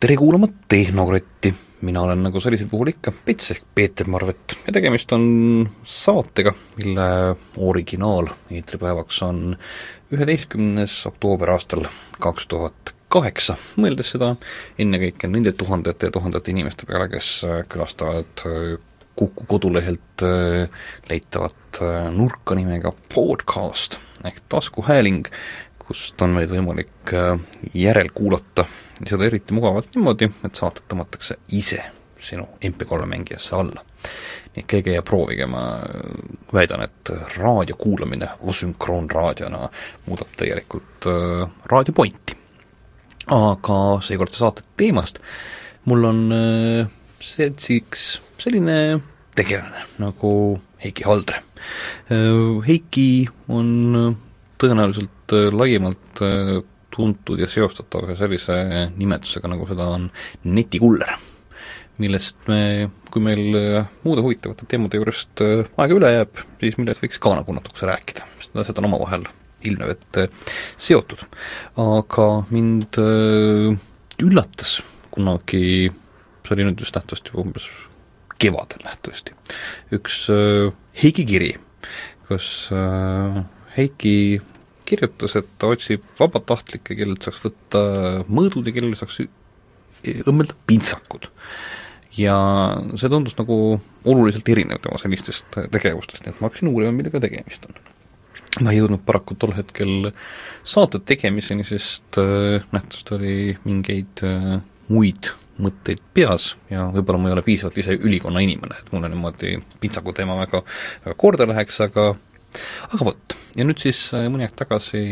tere kuulama Tehnokratti, mina olen nagu sellisel puhul ikka Pets ehk Peeter Marvet. Ja tegemist on saatega, mille originaal eetripäevaks on üheteistkümnes oktoober aastal kaks tuhat kaheksa, mõeldes seda ennekõike nende tuhandete ja tuhandete inimeste peale, kes külastavad Kuku kodulehelt leitavat nurka nimega podcast ehk taskuhääling, kust on meid võimalik järelkuulata ja seda eriti mugavalt niimoodi, et saated tõmmatakse ise sinu MP3 mängijasse alla. nii et käige ja proovige, ma väidan, et raadio kuulamine asünkroonraadiona muudab täielikult äh, raadiopointi. aga seekordse saate teemast mul on äh, seltsiks selline tegelane nagu Heiki Haldre äh,. Heiki on tõenäoliselt äh, laiemalt äh, tuntud ja seostatav ühe sellise nimetusega, nagu seda on netikuller, millest me, kui meil muude huvitavate teemade juurest aega üle jääb, siis millest võiks ka nagu natukese rääkida, sest asjad on omavahel ilmnev, et seotud. aga mind üllatas kunagi, see oli nüüd vist nähtavasti umbes kevadel nähtavasti, üks Heiki kiri, kus Heiki kirjutas, et ta otsib vabatahtlikke, kellelt saaks võtta mõõdud ja kellele saaks õmmelda pintsakud. ja see tundus nagu oluliselt erinev tema sellistest tegevustest, nii et ma hakkasin uurima, millega tegemist on. ma ei jõudnud paraku tol hetkel saate tegemiseni, sest äh, nähtavasti oli mingeid äh, muid mõtteid peas ja võib-olla ma ei ole piisavalt ise ülikonna inimene, et mulle niimoodi pintsaku teema väga, väga korda läheks, aga aga vot, ja nüüd siis äh, mõni aeg tagasi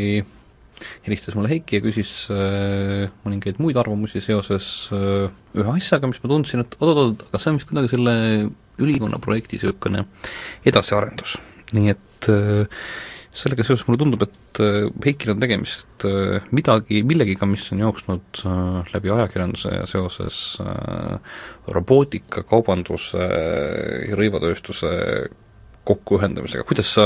helistas mulle Heiki ja küsis äh, mõningaid muid arvamusi seoses äh, ühe asjaga, mis ma tundsin, et oot-oot, aga see on vist kuidagi selle ülikonna projekti niisugune edasiarendus. nii et äh, sellega seoses mulle tundub, et äh, Heikil on tegemist äh, midagi, millegiga, mis on jooksnud läbi ajakirjanduse ja seoses robootika, kaubanduse ja rõivatööstuse kokkuühendamisega, kuidas sa,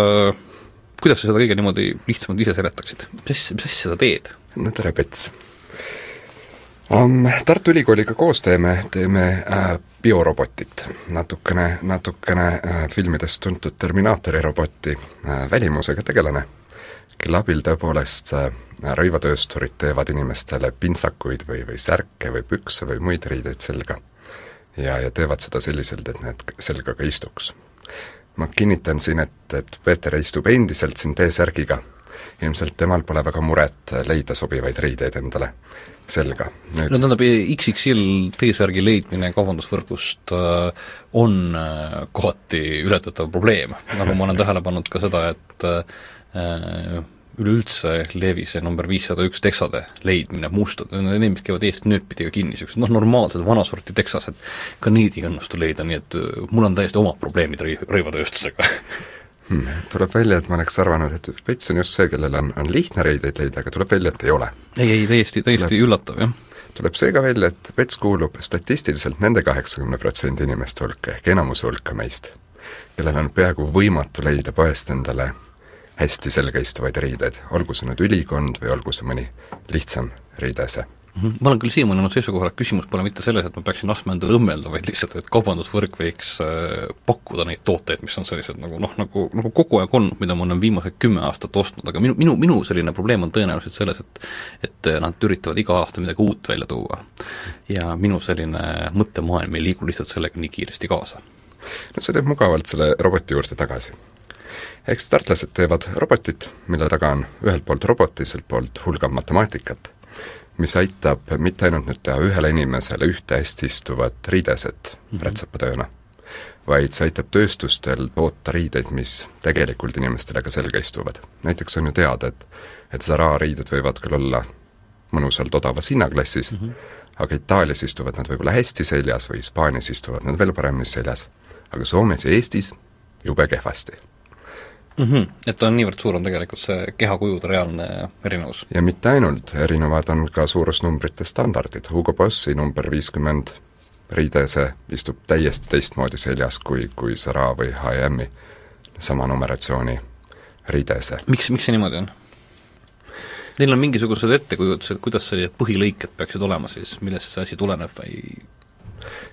kuidas sa seda kõige niimoodi lihtsamalt ise seletaksid, mis asja, mis asja sa teed? no tere, Pets um,! Tartu Ülikooliga koos teeme, teeme äh, biorobotit, natukene, natukene äh, filmidest tuntud Terminaatori roboti äh, välimusega tegelane, kelle abil tõepoolest äh, rõivatöösturid teevad inimestele pintsakuid või, või särke või pükse või muid riideid selga. ja, ja teevad seda selliselt, et need selga ka istuks ma kinnitan siin, et, et Peeter istub endiselt siin T-särgiga. ilmselt temal pole väga muret leida sobivaid riideid endale selga. no tähendab, XXL T-särgi leidmine kaubandusvõrgust äh, on äh, kohati ületatav probleem, nagu ma olen tähele pannud ka seda, et äh, üleüldse Levis number viissada üks teksade leidmine, mustad, need, mis käivad eest nööpidega kinni, niisugused noh, normaalsed vanasorti teksased, ka neid ei õnnestu leida, nii et äh, mul on täiesti omad probleemid rõi-, rõivatööstusega hmm,. Tuleb välja, et ma oleks arvanud, et Pets on just see, kellel on, on lihtne riideid leida, aga tuleb välja, et ei ole. ei, ei täiesti, täiesti tuleb, üllatav, jah. tuleb seega välja, et Pets kuulub statistiliselt nende kaheksakümne protsendi inimeste hulka ehk enamuse hulka meist, kellel on peaaegu võimatu leida poest endale hästi selga istuvaid riideid, olgu see nüüd ülikond või olgu see mõni lihtsam riideese mhm. ma olen küll siiamaani olnud seisukohal, et küsimus pole mitte selles, et ma peaksin laskma endale õmmelda, vaid lihtsalt, et kaubandusvõrk võiks äh, pakkuda neid tooteid, mis on sellised nagu noh, nagu, nagu kogu aeg olnud, mida ma olen viimased kümme aastat ostnud, aga minu, minu, minu selline probleem on tõenäoliselt selles, et et nad üritavad iga aasta midagi uut välja tuua. ja minu selline mõttemaailm ei liigu lihtsalt sellega nii kiiresti kaasa. no see teeb mugavalt selle roboti juurde tagasi eks tartlased teevad robotit, mille taga on ühelt poolt robot, teiselt poolt hulgav matemaatikat, mis aitab mitte ainult nüüd teha ühele inimesele ühte hästi istuvat riideset mm -hmm. rätsepatööna, vaid see aitab tööstustel toota riideid, mis tegelikult inimestele ka selga istuvad. näiteks on ju teada, et et Zara riided võivad küll olla mõnusalt odavas hinnaklassis mm, -hmm. aga Itaalias istuvad nad võib-olla hästi seljas või Hispaanias istuvad nad veel paremini seljas, aga Soomes ja Eestis jube kehvasti mm. -hmm. Et ta on niivõrd suur, on tegelikult see kehakujude reaalne erinevus? ja mitte ainult, erinevad on ka suurusnumbrite standardid, Hugo Bossi number viiskümmend riidese istub täiesti teistmoodi seljas kui, kui Zara või H&M-i sama numeratsiooni riidese. miks, miks see niimoodi on? Neil on mingisugused ettekujutused, kuidas sellised põhilõiked peaksid olema siis, millest see asi tuleneb või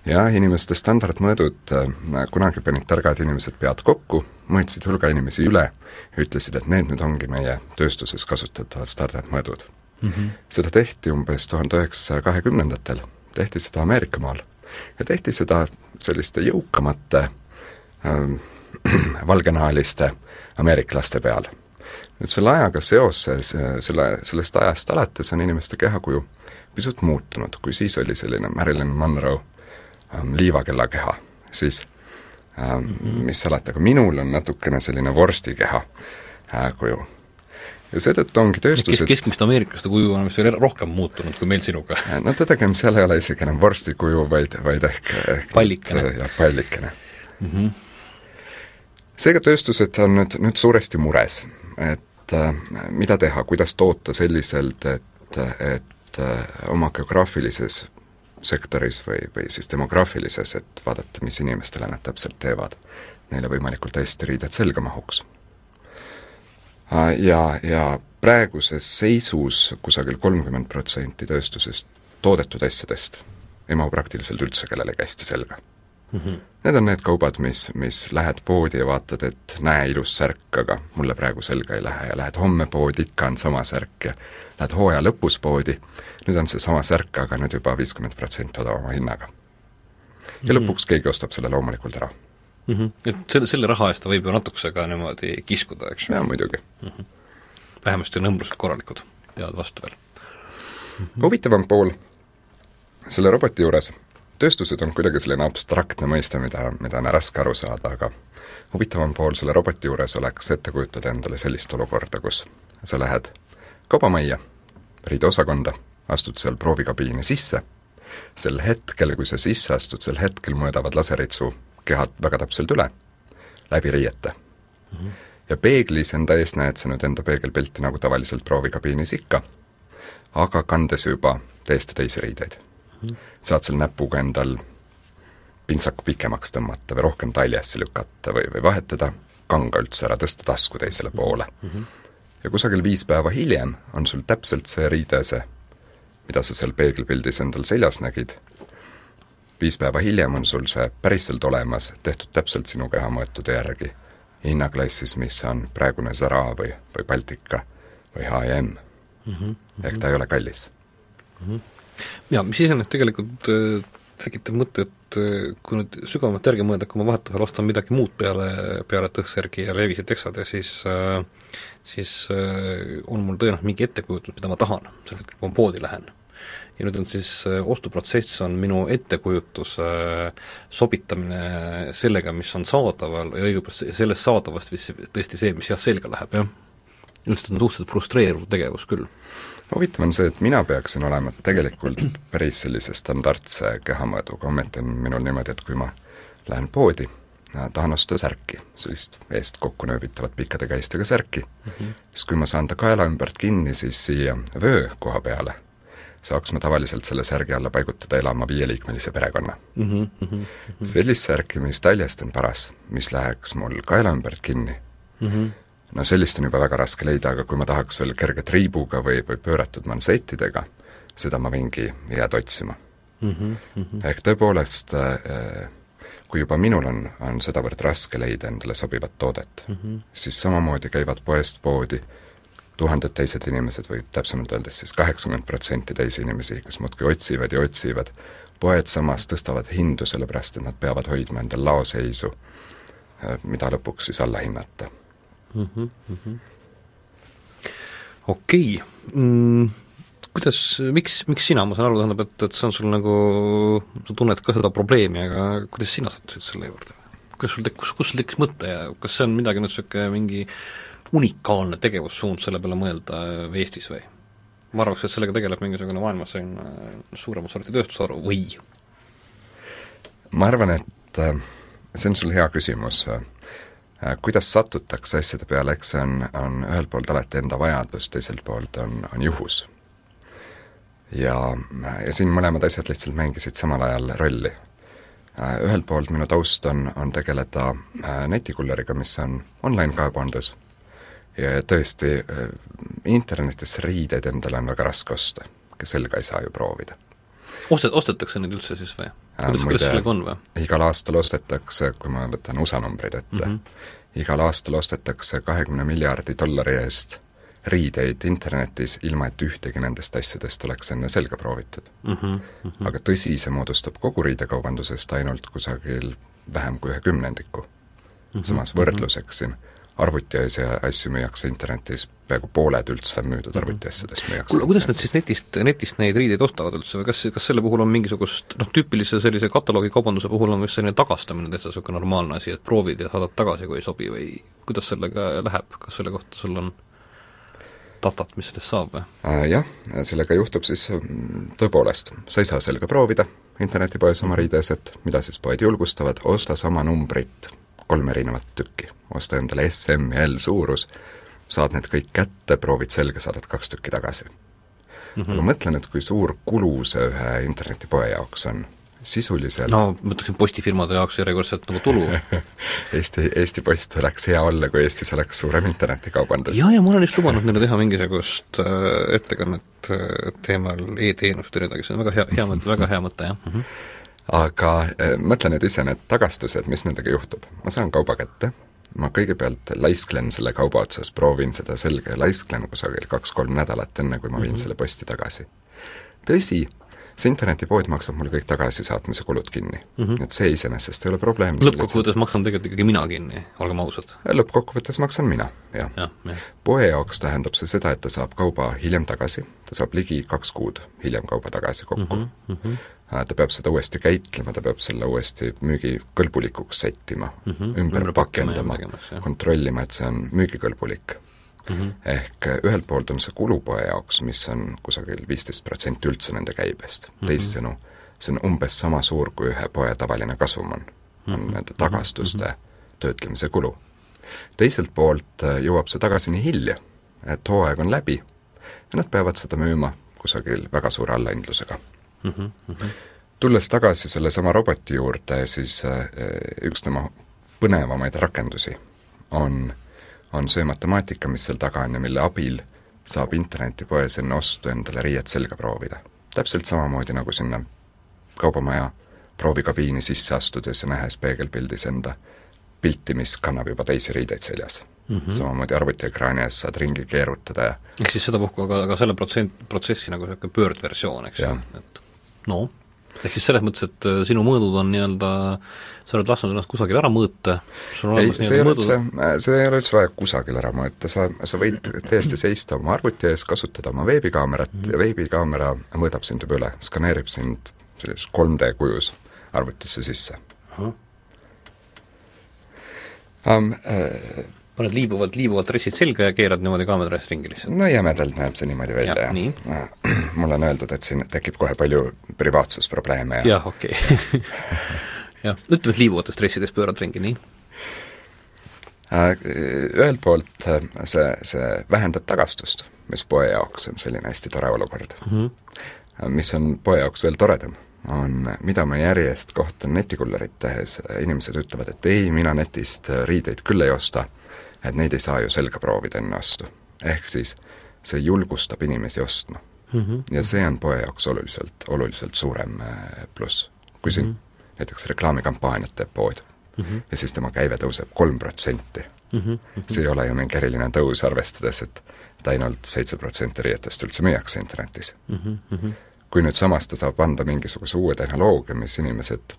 jah, inimeste standardmõõdud, äh, kunagi panid targad inimesed pead kokku, mõõtsid hulga inimesi üle ja ütlesid, et need nüüd ongi meie tööstuses kasutatavad standardmõõdud mm. -hmm. seda tehti umbes tuhande üheksasaja kahekümnendatel, tehti seda Ameerika maal ja tehti seda selliste jõukamate ähm, valgenahaliste ameeriklaste peal. nüüd selle ajaga seoses, selle, sellest ajast alates on inimeste kehakuju pisut muutunud, kui siis oli selline Marilyn Monroe liivakellakeha, siis ähm, mm -hmm. mis salata, aga minul on natukene selline vorstikeha äh, kuju. ja seetõttu ongi tööstused Kes, keskmist ameeriklaste kuju on vist veel rohkem muutunud kui meil sinuga. no tõdegem, seal ei ole isegi enam vorstikuju, vaid, vaid ehk, ehk pallikene. jah, pallikene mm. -hmm. seega tööstused on nüüd, nüüd suuresti mures, et äh, mida teha, kuidas toota selliselt, et, et äh, oma geograafilises sektoris või, või siis demograafilises, et vaadata, mis inimestele nad täpselt teevad, neile võimalikult hästi riided selga mahuks. Ja, ja praeguses seisus kusagil kolmkümmend protsenti tööstusest toodetud asjadest ei mahu praktiliselt üldse kellelegi hästi selga mm. -hmm. Need on need kaubad, mis, mis lähed poodi ja vaatad, et näe, ilus särk, aga mulle praegu selga ei lähe ja lähed homme poodi, ikka on sama särk ja lähed hooaja lõpus poodi, nüüd on seesama särk, aga nüüd juba viiskümmend protsenti odavama hinnaga. ja mhm. lõpuks keegi ostab selle loomulikult ära mm. -hmm. Et selle, selle raha eest ta võib ju natukese ka niimoodi kiskuda, eks ju? jaa, muidugi mm. -hmm. vähemasti on õmblused korralikud, peavad vastu veel mm. -hmm. huvitavam pool selle roboti juures tööstused on kuidagi selline abstraktne mõiste, mida, mida on raske aru saada, aga huvitavam pool selle roboti juures oleks ette kujutada endale sellist olukorda, kus sa lähed kaubamajja, riideosakonda, astud seal proovikabiini sisse, sel hetkel, kui sa sisse astud, sel hetkel mõõdavad laserid su kehad väga täpselt üle, läbi riiete mm. -hmm. ja peeglis enda ees näed sa nüüd enda peegelpilti nagu tavaliselt proovikabiinis ikka, aga kandes juba täiesti teisi riideid saad seal näpuga endal pintsaku pikemaks tõmmata või rohkem taljesse lükata või, või vahetada kanga üldse ära, tõsta tasku teisele poole mm. -hmm. ja kusagil viis päeva hiljem on sul täpselt see riide, see, mida sa seal peegelpildis endal seljas nägid, viis päeva hiljem on sul see päriselt olemas, tehtud täpselt sinu kehamõõtude järgi, hinnaklassis, mis on praegune Zara või, või Baltika või H&M mm. -hmm. ehk ta ei ole kallis mm. -hmm jaa, mis iseenesest tegelikult äh, tekitab mõtte, et äh, kui nüüd sügavamalt järgi mõelda, kui ma vahetevahel ostan midagi muud peale, peale tõhsärgi ja Levi'si teksade, siis äh, siis on mul tõenäoliselt mingi ettekujutus, mida ma tahan, sel hetkel, kui ma poodi lähen. ja nüüd on siis ostuprotsess on minu ettekujutuse sobitamine sellega, mis on saadaval ja õigupoolest sellest saadavast vist tõesti see, mis jah, selga läheb, jah. üldiselt on suhteliselt frustreeruv tegevus küll huvitav on see, et mina peaksin olema tegelikult päris sellise standardse kehamõõduga, ometi on minul niimoodi, et kui ma lähen poodi, tahan osta särki, sellist eest kokku nööbitavat pikkade käistega särki mm, -hmm. siis kui ma saan ta kaela ümbert kinni, siis siia vöö koha peale saaks ma tavaliselt selle särgi alla paigutada elama viieliikmelise perekonna mm. -hmm. sellist särki, mis taljest on paras, mis läheks mul kaela ümbert kinni mm, -hmm no sellist on juba väga raske leida, aga kui ma tahaks veel kerget riibuga või, või pööratud mansettidega, seda ma võingi jääda otsima mm. -hmm, mm -hmm. ehk tõepoolest äh, kui juba minul on, on sedavõrd raske leida endale sobivat toodet mm, -hmm. siis samamoodi käivad poest poodi tuhanded teised inimesed või täpsemalt öeldes siis kaheksakümmend protsenti teisi inimesi, kes muudkui otsivad ja otsivad, poed samas tõstavad hindu, sellepärast et nad peavad hoidma endal laoseisu, äh, mida lõpuks siis alla hinnata mm. -hmm, mm -hmm. okei okay. mm,, kuidas, miks, miks sina, ma saan aru, tähendab, et, et see on sul nagu, sa tunned ka seda probleemi, aga kuidas sina sattusid selle juurde? kuidas sul tekkis, kus sul tekkis mõte ja kas see on midagi nüüd niisugune mingi unikaalne tegevussuund selle peale mõelda Eestis või? ma arvaks, et sellega tegeleb mingisugune maailmas selline suuremat sorti tööstusharu või? ma arvan, et äh, see on sul hea küsimus Äh, kuidas satutakse asjade peale, eks see on, on ühelt poolt alati enda vajadus, teiselt poolt on, on juhus. ja, ja siin mõlemad asjad lihtsalt mängisid samal ajal rolli. Äh, ühelt poolt minu taust on, on tegeleda äh, netikulleriga, mis on online kaebandus, ja tõesti, internetis riideid endale on väga raske osta, selga ei saa ju proovida. ostet-, ostetakse neid üldse siis või? Kuidas, kuidas sellega on või? igal aastal ostetakse, kui ma võtan USA numbrid ette mm, -hmm. igal aastal ostetakse kahekümne miljardi dollari eest riideid internetis, ilma et ühtegi nendest asjadest oleks enne selga proovitud mm. -hmm, mm -hmm. aga tõsi, see moodustab kogu riidekaubandusest ainult kusagil vähem kui ühe kümnendiku mm. -hmm, samas võrdluseks siin arvutiasja asju müüakse internetis, peaaegu pooled üldse müüdud mhm. arvutiasjadest müüakse. kuule, kuidas nad siis netist, netist neid riideid ostavad üldse või kas, kas selle puhul on mingisugust noh, tüüpilise sellise kataloogikaubanduse puhul on vist selline tagastamine täitsa niisugune normaalne asi, et proovid ja saadad tagasi, kui ei sobi või kuidas sellega läheb, kas selle kohta sul on datat, mis sellest saab või? Äh, jah, sellega juhtub siis mm, tõepoolest, sa ei saa selga proovida internetipoes oma riideeset, mida siis poed julgustavad, osta sama numbrit kolm erinevat tükki. osta endale S, M ja L suurus, saad need kõik kätte, proovid selga, saadad kaks tükki tagasi mm. -hmm. aga mõtle nüüd, kui suur kulu see ühe internetipoe jaoks on sisuliselt no ma ütleksin, postifirmade jaoks järjekordselt nagu tulu Eesti, Eesti Post oleks hea olla, kui Eestis oleks suurem internetikaubandus. jaa, ja ma olen just lubanud neile teha mingisugust äh, ettekannet äh, teemal e-teenused ja nii edasi, see on väga hea, hea mõte, väga hea mõte, jah mm. -hmm. Aga äh, mõtle nüüd ise, need tagastused, mis nendega juhtub. ma saan kauba kätte, ma kõigepealt laisklen selle kauba otsas, proovin seda selga ja laisklen kusagil kaks-kolm nädalat, enne kui ma viin mm -hmm. selle posti tagasi. tõsi, see internetipood maksab mulle kõik tagasisaatmise kulud kinni mm. -hmm. et see iseenesest ei ole probleem. lõppkokkuvõttes maksan tegelikult ikkagi mina kinni, olgem ausad. lõppkokkuvõttes maksan mina, jah ja, ja. poe jaoks tähendab see seda, et ta saab kauba hiljem tagasi, ta saab ligi kaks kuud hiljem kauba tagasi kokku mm. -hmm. Ta peab seda uuesti käitlema, ta peab selle uuesti müügikõlbulikuks sättima mm, -hmm. ümber, ümber pakendama, kontrollima, et see on müügikõlbulik mm. -hmm. ehk eh, ühelt poolt on see kulupoe jaoks, mis on kusagil viisteist protsenti üldse nende käibest mm -hmm., teisisõnu, see on umbes sama suur, kui ühe poe tavaline kasum on, on mm -hmm. nende tagastuste mm -hmm. töötlemise kulu. teiselt poolt eh, jõuab see tagasi nii hilja, et hooaeg on läbi ja nad peavad seda müüma kusagil väga suure allahindlusega mm. -hmm. tulles tagasi sellesama roboti juurde, siis äh, üks tema põnevamaid rakendusi on on see matemaatika, mis seal taga on ja mille abil saab internetipoes enne ostu endale riiet selga proovida. täpselt samamoodi, nagu sinna kaubamaja proovikabiini sisse astudes ja nähes peegelpildis enda pilti, mis kannab juba teisi riideid seljas mm. -hmm. samamoodi arvutiekraani ees saad ringi keerutada ja ehk siis sedapuhku aga, aga selle protsent, protsessi nagu niisugune pöördversioon, eks ju, et no ehk siis selles mõttes, et äh, sinu mõõdud on nii-öelda, sa oled lasknud ennast kusagil ära mõõta, ei, see ei ole üldse, see ei ole üldse vaja kusagil ära mõõta, sa, sa võid täiesti seista oma arvuti ees, kasutada oma veebikaamerat mm -hmm. ja veebikaamera mõõdab sind juba üle, skaneerib sind sellises 3D kujus arvutisse sisse. Um, äh, paned liibuvad, liibuvad dressid selga ja keerad niimoodi kaamera eest ringi lihtsalt? no jämedalt näeb see niimoodi välja, jah. mulle on öeldud, et siin tekib kohe palju privaatsusprobleeme ja jah, okei okay. jah, ütleme, et liibuvates dressides pöörad ringi, nii? Äh, ühelt poolt äh, see, see vähendab tagastust, mis poe jaoks on selline hästi tore olukord mm. -hmm. mis on poe jaoks veel toredam, on, mida ma järjest kohtan netikullerit tehes, inimesed ütlevad, et ei, mina netist riideid küll ei osta et neid ei saa ju selga proovida enne ostu. ehk siis see julgustab inimesi ostma mm. -hmm. ja see on poe jaoks oluliselt, oluliselt suurem äh, pluss. kui siin mm -hmm. näiteks reklaamikampaaniat teeb pood mm -hmm. ja siis tema käive tõuseb kolm protsenti, mhm, mhm. see ei ole ju mingi eriline tõus, arvestades, et et ainult seitse protsenti riietest üldse müüakse internetis mm. -hmm. kui nüüd samas ta saab anda mingisuguse uue tehnoloogia, mis inimesed,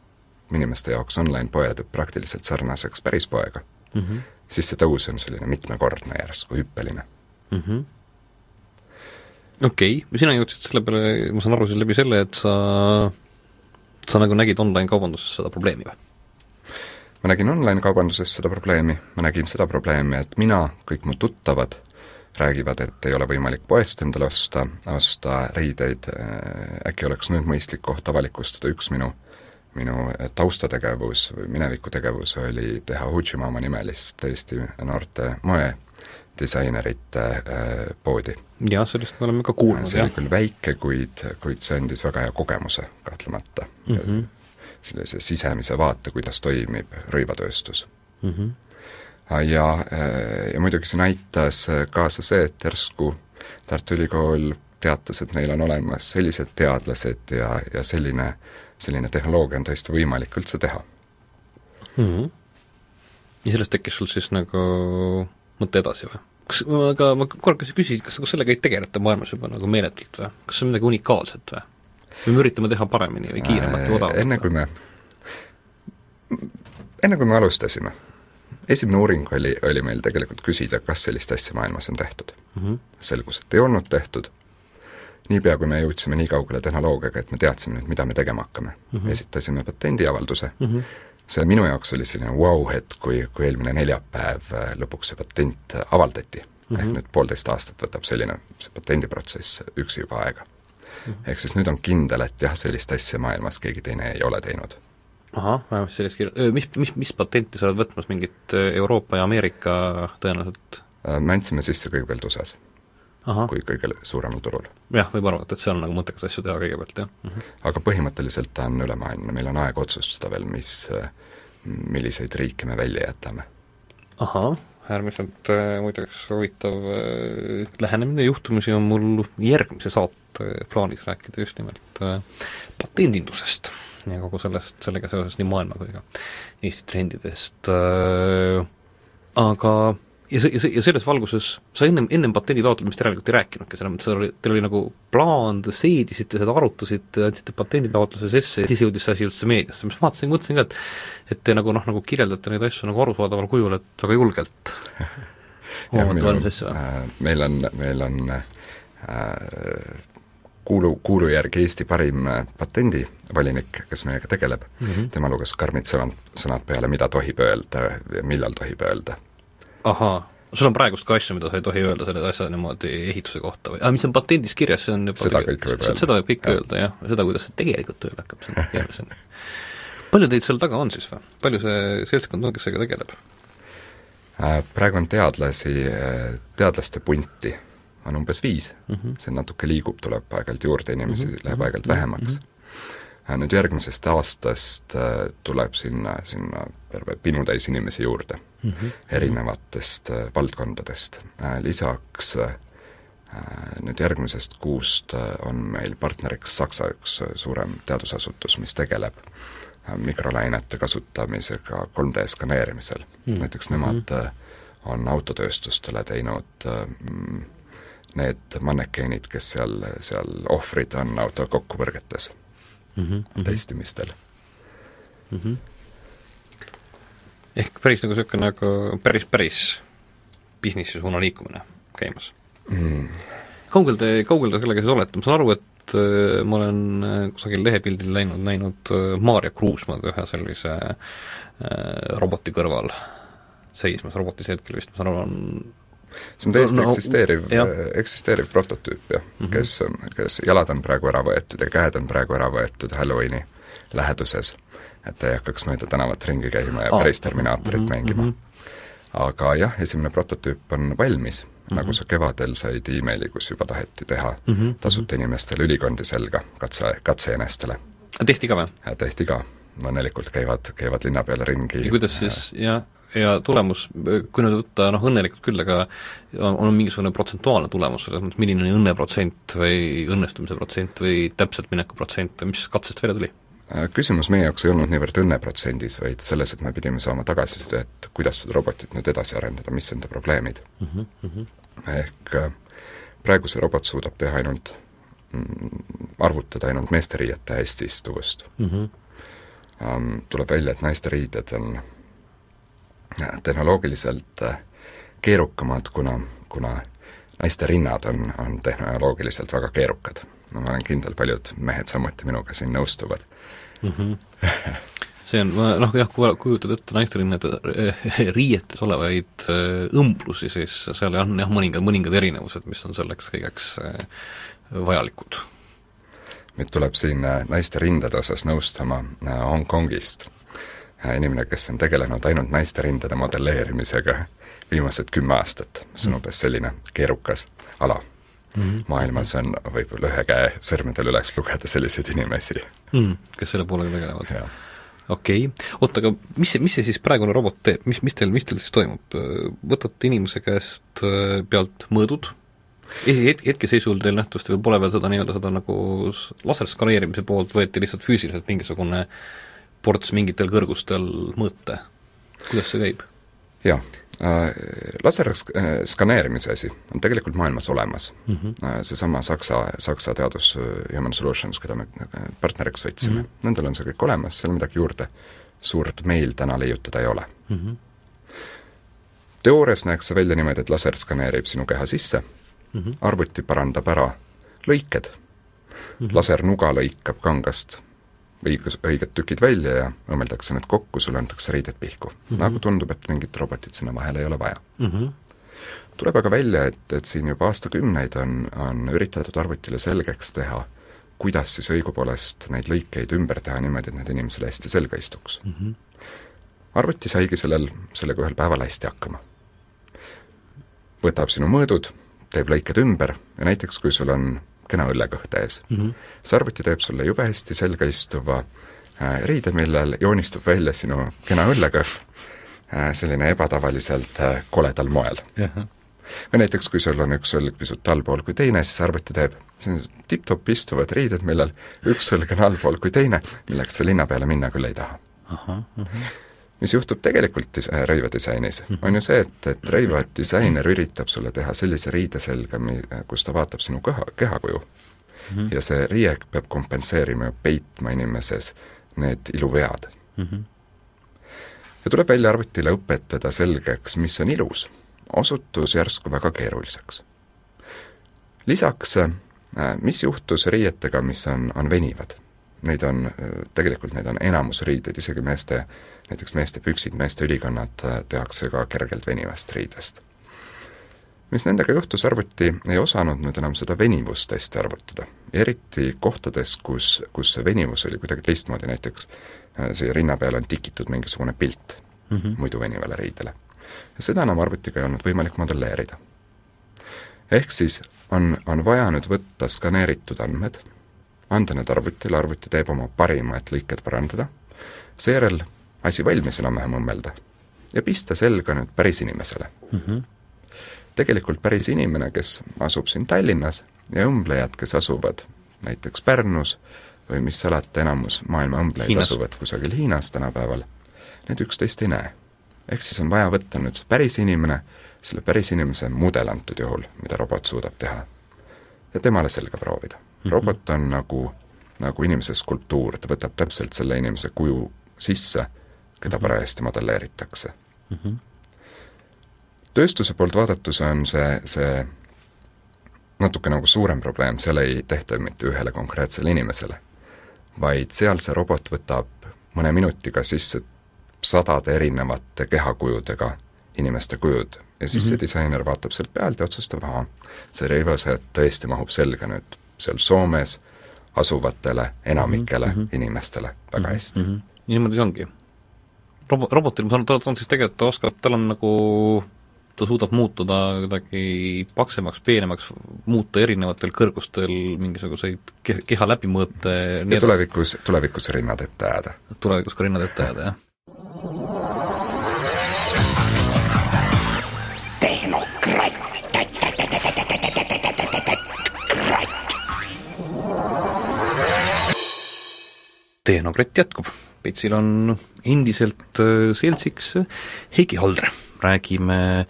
inimeste jaoks online-poe teeb praktiliselt sarnaseks päris poega mm, -hmm siis see tõus on selline mitmekordne järsku, hüppeline mm. -hmm. okei okay., sina jõudsid selle peale, ma saan aru, siis läbi selle, et sa, sa nagu nägid online-kaubanduses seda probleemi või? ma nägin online-kaubanduses seda probleemi, ma nägin seda probleemi, et mina, kõik mu tuttavad räägivad, et ei ole võimalik poest endale osta, osta riideid, äkki oleks nüüd mõistlik koht avalikustada üks minu äh, minu taustategevus või minevikutegevus oli teha Ujimama nimelist Eesti noorte moedisainerite äh, poodi. jah, sellest me oleme ka kuulnud, see oli küll väike, kuid, kuid see andis väga hea kogemuse kahtlemata mm. -hmm. sellise sisemise vaate, kuidas toimib rõivatööstus mm. -hmm. ja, äh, ja muidugi see näitas kaasa see, et järsku Tartu Ülikool teatas, et neil on olemas sellised teadlased ja, ja selline, selline tehnoloogia on täiesti võimalik üldse teha mm. -hmm. ja sellest tekkis sul siis nagu mõte edasi või? kas, aga ma korra küsin, kas nagu sellega ei tegeleta maailmas juba nagu meeletult või? kas see on midagi unikaalset või? või me üritame teha paremini või kiiremalt või odavamalt? enne kui me, enne kui me alustasime, esimene uuring oli, oli meil tegelikult küsida, kas sellist asja maailmas on tehtud mm. -hmm. selgus, et ei olnud tehtud, niipea kui me jõudsime nii kaugele tehnoloogiaga, et me teadsime nüüd, mida me tegema hakkame mm, -hmm. esitasime patendiavalduse mm, -hmm. see minu jaoks oli selline vau-hetk, kui, kui eelmine neljapäev äh, lõpuks see patent avaldati mm. -hmm. ehk nüüd poolteist aastat võtab selline, see patendiprotsess üksi juba aega mm. -hmm. ehk siis nüüd on kindel, et jah, sellist asja maailmas keegi teine ei ole teinud ahah, vähemasti sellist kirja-, mis, mis, mis patenti sa oled võtmas, mingit Euroopa ja Ameerika tõenäoliselt? me andsime sisse kõigepealt USA-s. Kui kõige suuremal turul. jah, võib arvata, et seal on nagu mõttekas asju teha kõigepealt, jah mm. -hmm. aga põhimõtteliselt ta on ülemaailmne, meil on aeg otsustada veel, mis, milliseid riike me välja jätame. ahah, äärmiselt äh, muideks huvitav äh, lähenemine, juhtumisi on mul järgmise saate plaanis rääkida just nimelt äh, patendindusest ja kogu sellest, sellega seoses nii maailma kui ka Eesti trendidest äh,, aga ja see, ja see, ja selles valguses sa ennem, ennem patendi taotlemist järelikult ei rääkinudki, selles mõttes, oli, teil oli nagu plaan, te seedisite seda, arutasite, andsite patenditaotluse sisse ja siis jõudis see asi üldse meediasse, mis ma vaatasin, mõtlesin ka, et et te nagu noh, nagu kirjeldate neid asju nagu arusaadaval kujul, et väga julgelt omate valmis asja äh,. meil on, meil on äh, kuulu, kuulu järgi Eesti parim äh, patendivolinik, kes meiega tegeleb mm, -hmm. tema luges karmid sõnad, sõnad peale, mida tohib öelda ja millal tohib öelda. Ahaa, sul on praegust ka asju, mida sa ei tohi öelda selle asja niimoodi ehituse kohta või, aa, mis on patendis kirjas, see on juba seda kõike võib öelda. seda võib kõike öelda, jah, seda, kuidas see tegelikult tööle hakkab, see on keerulisem. palju teid seal taga on siis või? palju see seltskond on, kes sellega tegeleb? Äh, praegu on teadlasi, äh, teadlaste punti on umbes viis mm, -hmm. see natuke liigub, tuleb aeg-ajalt juurde, inimesi mm -hmm. läheb aeg-ajalt mhm. vähemaks mm. -hmm. nüüd järgmisest aastast tuleb sinna, sinna terve pinutäis inimesi juurde mm -hmm. erinevatest äh, valdkondadest äh,. Lisaks äh, nüüd järgmisest kuust on meil partneriks Saksa üks suurem teadusasutus, mis tegeleb mikrolainete kasutamisega 3D skaneerimisel mm. -hmm. näiteks nemad mm -hmm. on autotööstustele teinud mm, need mannekeenid, kes seal, seal ohvrid on auto kokkupõrgetes mm -hmm. testimistel mm. -hmm. Ehk päris nagu niisugune nagu päris, päris businessi suuna liikumine käimas mm.? kaugel te, kaugel te sellega siis olete, ma saan aru, et äh, ma olen äh, kusagil lehepildil läinud, näinud äh, Maarja Kruusmaad ühe sellise roboti kõrval seismas, roboti see hetkel vist, ma saan aru, on see on täiesti no, eksisteeriv, eksisteeriv prototüüp, jah mm, -hmm. kes on, kes jalad on praegu ära võetud ja käed on praegu ära võetud Halloweeni läheduses. Et ta ei hakkaks mööda tänavat ringi käima ja oh. päris Terminaatorit mm -hmm. mängima. Mhm. aga jah, esimene prototüüp on valmis mm, -hmm. nagu sa kevadel said emaili, kus juba taheti teha mm -hmm. tasuta inimestele ülikondi selga, katse, katseenestele. tehti ka või? tehti ka, õnnelikult käivad, käivad linna peal ringi ja kuidas siis, jah, ja tulemus, kui nüüd võtta noh, õnnelikult küll, aga on, on mingisugune protsentuaalne tulemus, selles mõttes milline on õnneprotsent või õnnestumise protsent või täpselt mineku protsent või mis katsest välja tuli? Äh, küsimus meie jaoks ei olnud niivõrd õnneprotsendis, vaid selles, et me pidime saama tagasisidet, kuidas seda robotit nüüd edasi arendada, mis on ta probleemid mm. -hmm. ehk äh, praegu see robot suudab teha ainult, mm, arvutada ainult meesteriiete hästi istuvust mm. -hmm. Tuleb välja, et naiste riided on tehnoloogiliselt äh, keerukamad, kuna, kuna naiste rinnad on, on tehnoloogiliselt väga keerukad. no ma olen kindel, paljud mehed samuti minuga siin nõustuvad mm. -hmm. see on, noh jah, kui kujutad ette naisterinnade äh, riietes olevaid äh, õmblusi, siis seal on jah, mõningad, mõningad erinevused, mis on selleks kõigeks vajalikud. meid tuleb siin naiste rindade osas nõustama Hongkongist inimene, kes on tegelenud ainult naiste rindade modelleerimisega viimased kümme aastat, see on umbes selline keerukas ala mm. -hmm. maailmas on võib-olla ühe käe sõrmedel üles lugeda selliseid inimesi mm,. kes selle poolega tegelevad? okei okay., oota, aga mis see, mis see siis praegune robot teeb, mis, mis teil, mis teil siis toimub, võtate inimese käest äh, pealt mõõdud, esi-, hetk, hetkeseisul teil nähtavasti veel pole veel seda nii-öelda seda nagu laserskaneerimise poolt, võeti lihtsalt füüsiliselt mingisugune ports mingitel kõrgustel mõõta. kuidas see käib? jaa äh,, laserskaneerimise asi on tegelikult maailmas olemas mm. -hmm. seesama Saksa, Saksa teadus Human Solutions, keda me äh, partneriks võtsime mm, -hmm. nendel on see kõik olemas, seal midagi juurde suurt meil täna leiutada ei ole mm. -hmm. teoorias näeks see välja niimoodi, et laser skaneerib sinu keha sisse mm, -hmm. arvuti parandab ära lõiked mm, -hmm. lasernuga lõikab kangast õigus, õiged tükid välja ja õmmeldakse need kokku, sulle antakse riided pihku mm. -hmm. nagu tundub, et mingit robotit sinna vahele ei ole vaja mm. -hmm. tuleb aga välja, et, et siin juba aastakümneid on, on üritatud arvutile selgeks teha, kuidas siis õigupoolest neid lõikeid ümber teha niimoodi, et need inimesele hästi selga istuks mm. -hmm. arvuti saigi sellel, sellega ühel päeval hästi hakkama. võtab sinu mõõdud, teeb lõiked ümber ja näiteks kui sul on kena õllekõht ees mm, -hmm. see arvuti teeb sulle jube hästi selga istuva äh, riide, millel joonistub välja sinu kena õllekõht äh,, selline ebatavaliselt äh, koledal moel või näiteks, kui sul on üks õlg pisut allpool kui teine, siis arvuti teeb tipp-topp istuvad riided, millel üks õlg on allpool kui teine, milleks sa linna peale minna küll ei taha. Mis juhtub tegelikult dis-, rõivadisainis, on ju see, et, et rõivadisainer üritab sulle teha sellise riide selga, mi-, kus ta vaatab sinu keha, kehakuju mm. -hmm. ja see riie peab kompenseerima ja peitma inimeses need iluvead mm. -hmm. ja tuleb välja arvutile õpetada selgeks, mis on ilus osutus järsku väga keeruliseks. lisaks, mis juhtus riietega, mis on, on venivad? Neid on, tegelikult neid on enamus riideid, isegi meeste, näiteks meeste püksid, meeste ülikonnad tehakse ka kergelt venivast riidest. mis nendega juhtus, arvuti ei osanud nüüd enam seda venivust hästi arvutada. eriti kohtades, kus, kus see venivus oli kuidagi teistmoodi, näiteks siia rinna peale on tikitud mingisugune pilt mm -hmm. muidu venivale riidele ja seda enam arvutiga ei olnud võimalik modelleerida. ehk siis on, on vaja nüüd võtta skaneeritud andmed, anda need arvutile, arvuti teeb oma parima, et lõiked parandada, seejärel asi valmis enam-vähem õmmelda ja pista selga nüüd päris inimesele mm. -hmm. tegelikult päris inimene, kes asub siin Tallinnas ja õmblejad, kes asuvad näiteks Pärnus või mis salata, enamus maailma õmblejaid asuvad kusagil Hiinas tänapäeval, need üksteist ei näe ehk siis on vaja võtta nüüd see päris inimene, selle päris inimese mudel antud juhul, mida robot suudab teha, ja temale selga proovida mm. -hmm. robot on nagu, nagu inimese skulptuur, ta võtab täpselt selle inimese kuju sisse, keda parajasti modelleeritakse mm. -hmm. tööstuse poolt vaadates on see, see natuke nagu suurem probleem, seal ei tehta mitte ühele konkreetsele inimesele, vaid seal see robot võtab mõne minutiga sisse sadade erinevate kehakujudega inimeste kujud ja siis mm -hmm. see disainer vaatab sealt pealt ja otsustab, ahah, see rõivasead tõesti mahub selga nüüd seal Soomes asuvatele enamikele mm -hmm. inimestele väga -hmm. hästi mm. -hmm. niimoodi ongi. Robo-, robotil, ma saan aru, ta on siis tegelikult, ta oskab, tal on nagu ta suudab muutuda kuidagi paksemaks, peenemaks, muuta erinevatel kõrgustel mingisuguseid ke-, keha läbimõõte ja tulevikus, tulevikus rinnad ette ajada. tulevikus ka rinnad ette ajada, jah. Tehnokratt jätkub, Petsil on endiselt seltsiks Heiki Haldre, räägime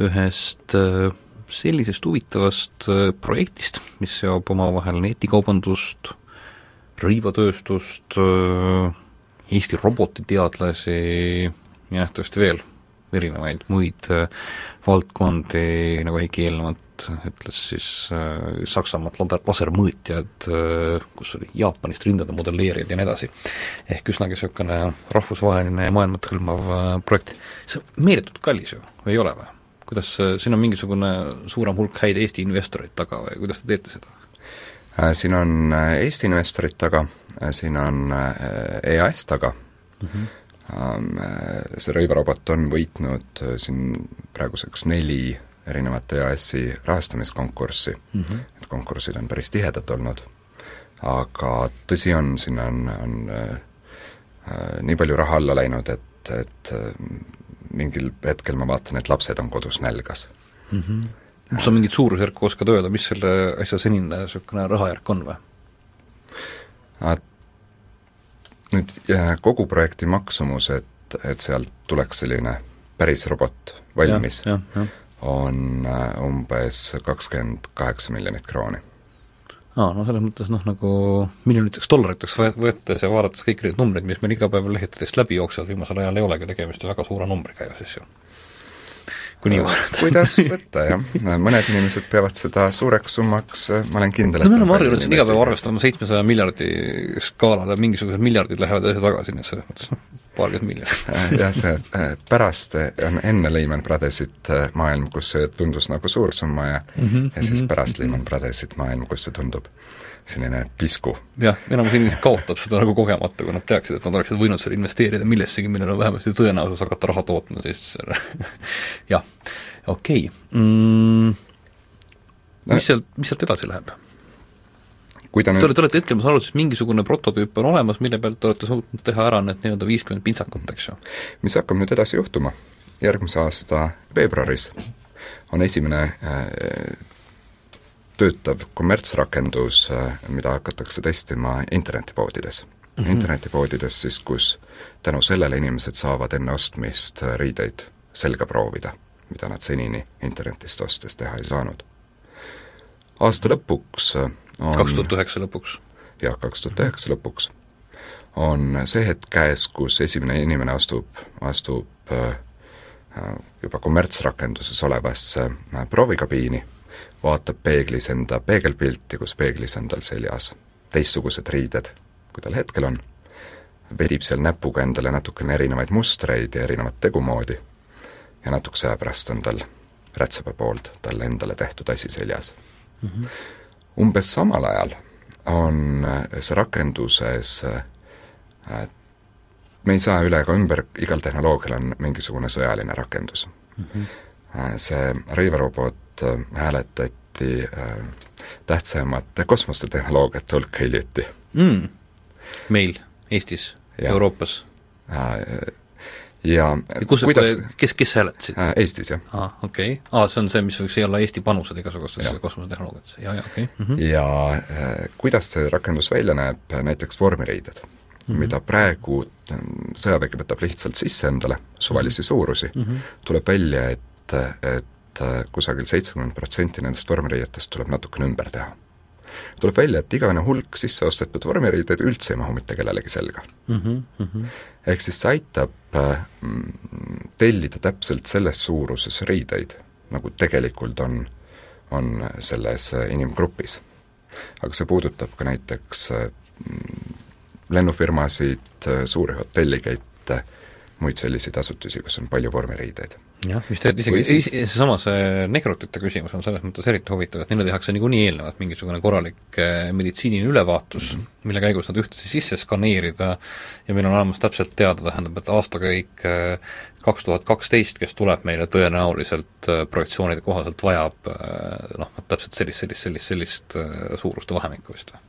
ühest sellisest huvitavast projektist, mis seob omavahel netikaubandust, rõivatööstust, Eesti robotiteadlasi ja nähtavasti veel erinevaid muid valdkondi, nagu Heiki eelnevalt ütles, siis äh, Saksamaalt lasermõõtjad äh,, kus oli Jaapanist rindade modelleerijad ja nii edasi. ehk üsnagi niisugune rahvusvaheline ja maailmat hõlmav äh, projekt. see on meeletult kallis ju, ei ole või? kuidas, siin on mingisugune suurem hulk häid Eesti investoreid taga või kuidas te teete seda? Siin on Eesti investorid taga, siin on EAS taga mm, -hmm see rõivarobot on võitnud siin praeguseks neli erinevat EAS-i rahastamiskonkurssi mm, -hmm. et konkursid on päris tihedad olnud, aga tõsi on, sinna on, on äh, nii palju raha alla läinud, et, et mingil hetkel ma vaatan, et lapsed on kodus nälgas mm. -hmm. sa mingit suurusjärku oskad öelda, mis selle asja senine niisugune rahajärk on või? Nüüd kogu projekti maksumus, et, et sealt tuleks selline päris robot valmis, on äh, umbes kakskümmend kaheksa miljonit krooni. Aa, no selles mõttes noh, nagu miljoniteks dollariteks võetes ja vaadates kõiki neid numbreid, mis meil iga päev lehtedest läbi jooksevad, viimasel ajal ei olegi tegemist väga suure numbriga ju siis ju kui nii vaadata. kuidas võtta, jah. mõned inimesed peavad seda suureks summaks, ma olen kindel, et no me oleme harjunud siin iga päev arvestama seitsmesaja miljardi skaalal ja mingisugused miljardid lähevad edasi-tagasi, nii et selles mõttes noh, paarkümmend miljonit. Äh, jah, see äh, pärast on enne Lehman Brothersit äh, maailm, kus see tundus nagu suur summa ja mm -hmm, ja siis mhm, pärast mm -hmm. Lehman Brothersit maailm, kus see tundub selline pisku. jah, enamus inimesi kaotab seda nagu kogemata, kui nad teaksid, et nad oleksid võinud seal investeerida millessegi, millel on vähemasti tõenäosus hakata raha tootma, siis jah, okei okay. mm,. mis sealt, mis sealt edasi läheb? Kui ta nüüd te olete, te olete hetkel, ma saan aru, siis mingisugune prototüüp on olemas, mille pealt te olete suutnud teha ära need nii-öelda viiskümmend pintsakut, eks ju? mis hakkab nüüd edasi juhtuma? järgmise aasta veebruaris on esimene äh, töötav kommertsrakendus, äh, mida hakatakse testima internetipoodides mm. -hmm. internetipoodides siis, kus tänu sellele inimesed saavad enne ostmist äh, riideid selga proovida, mida nad senini internetist ostes teha ei saanud. aasta lõpuks äh, kaks tuhat üheksa lõpuks? jah, kaks tuhat üheksa lõpuks on see hetk käes, kus esimene inimene astub, astub juba kommertsrakenduses olevasse proovikabiini vaatab peeglis enda peegelpilti, kus peeglis on tal seljas teistsugused riided, kui tal hetkel on, vedib seal näpuga endale natukene erinevaid mustreid ja erinevat tegumoodi ja natukese aja pärast on tal rätsepa poolt talle endale tehtud asi seljas mm. -hmm. Umbes samal ajal on see rakenduses äh, me ei saa üle ega ümber, igal tehnoloogial on mingisugune sõjaline rakendus mm. -hmm. see äh, hääletati äh, tähtsamate kosmosetehnoloogiate hulka hiljuti mm.. meil, Eestis, Euroopas äh,? Ja, kus, kuidas kes, kes hääletasid äh,? Eestis, jah. aa, okei okay.. aa, see on see, mis võiks olla Eesti panused igasugustesse kosmosetehnoloogiatesse, jaa, jaa, okei okay. mm. -hmm. ja äh, kuidas see rakendus välja näeb, näiteks vormiriided mm, -hmm. mida praegu ähm, sõjavägi võtab lihtsalt sisse endale, suvalisi -hmm. suurusi mm, -hmm. tuleb välja, et, et äh, kusagil seitsekümmend protsenti nendest vormiriietest tuleb natukene ümber teha. Tuleb välja, et igavene hulk sisse ostetud vormiriideid üldse ei mahu mitte kellelegi selga mm. -hmm, mm -hmm. ehk siis see aitab äh, tellida täpselt selles suuruses riideid, nagu tegelikult on, on selles äh, inimgrupis. aga see puudutab ka näiteks lennufirmasid, suuri hotellikette, muid selliseid asutusi, kus on palju vormiriideid jah, mis tegelikult isegi siis... seesama see negrutite küsimus on selles mõttes eriti huvitav, et neile tehakse niikuinii eelnevalt mingisugune korralik eh, meditsiiniline ülevaatus mm, -hmm. mille käigus nad ühtlasi sisse skaneerida ja meil on olemas täpselt teada, tähendab, et aastakäik eh, kaks tuhat kaksteist, kes tuleb meile tõenäoliselt eh, projektsioonide kohaselt vajab noh, täpselt sellist, sellist, sellist, sellist suuruste vahemikku vist või?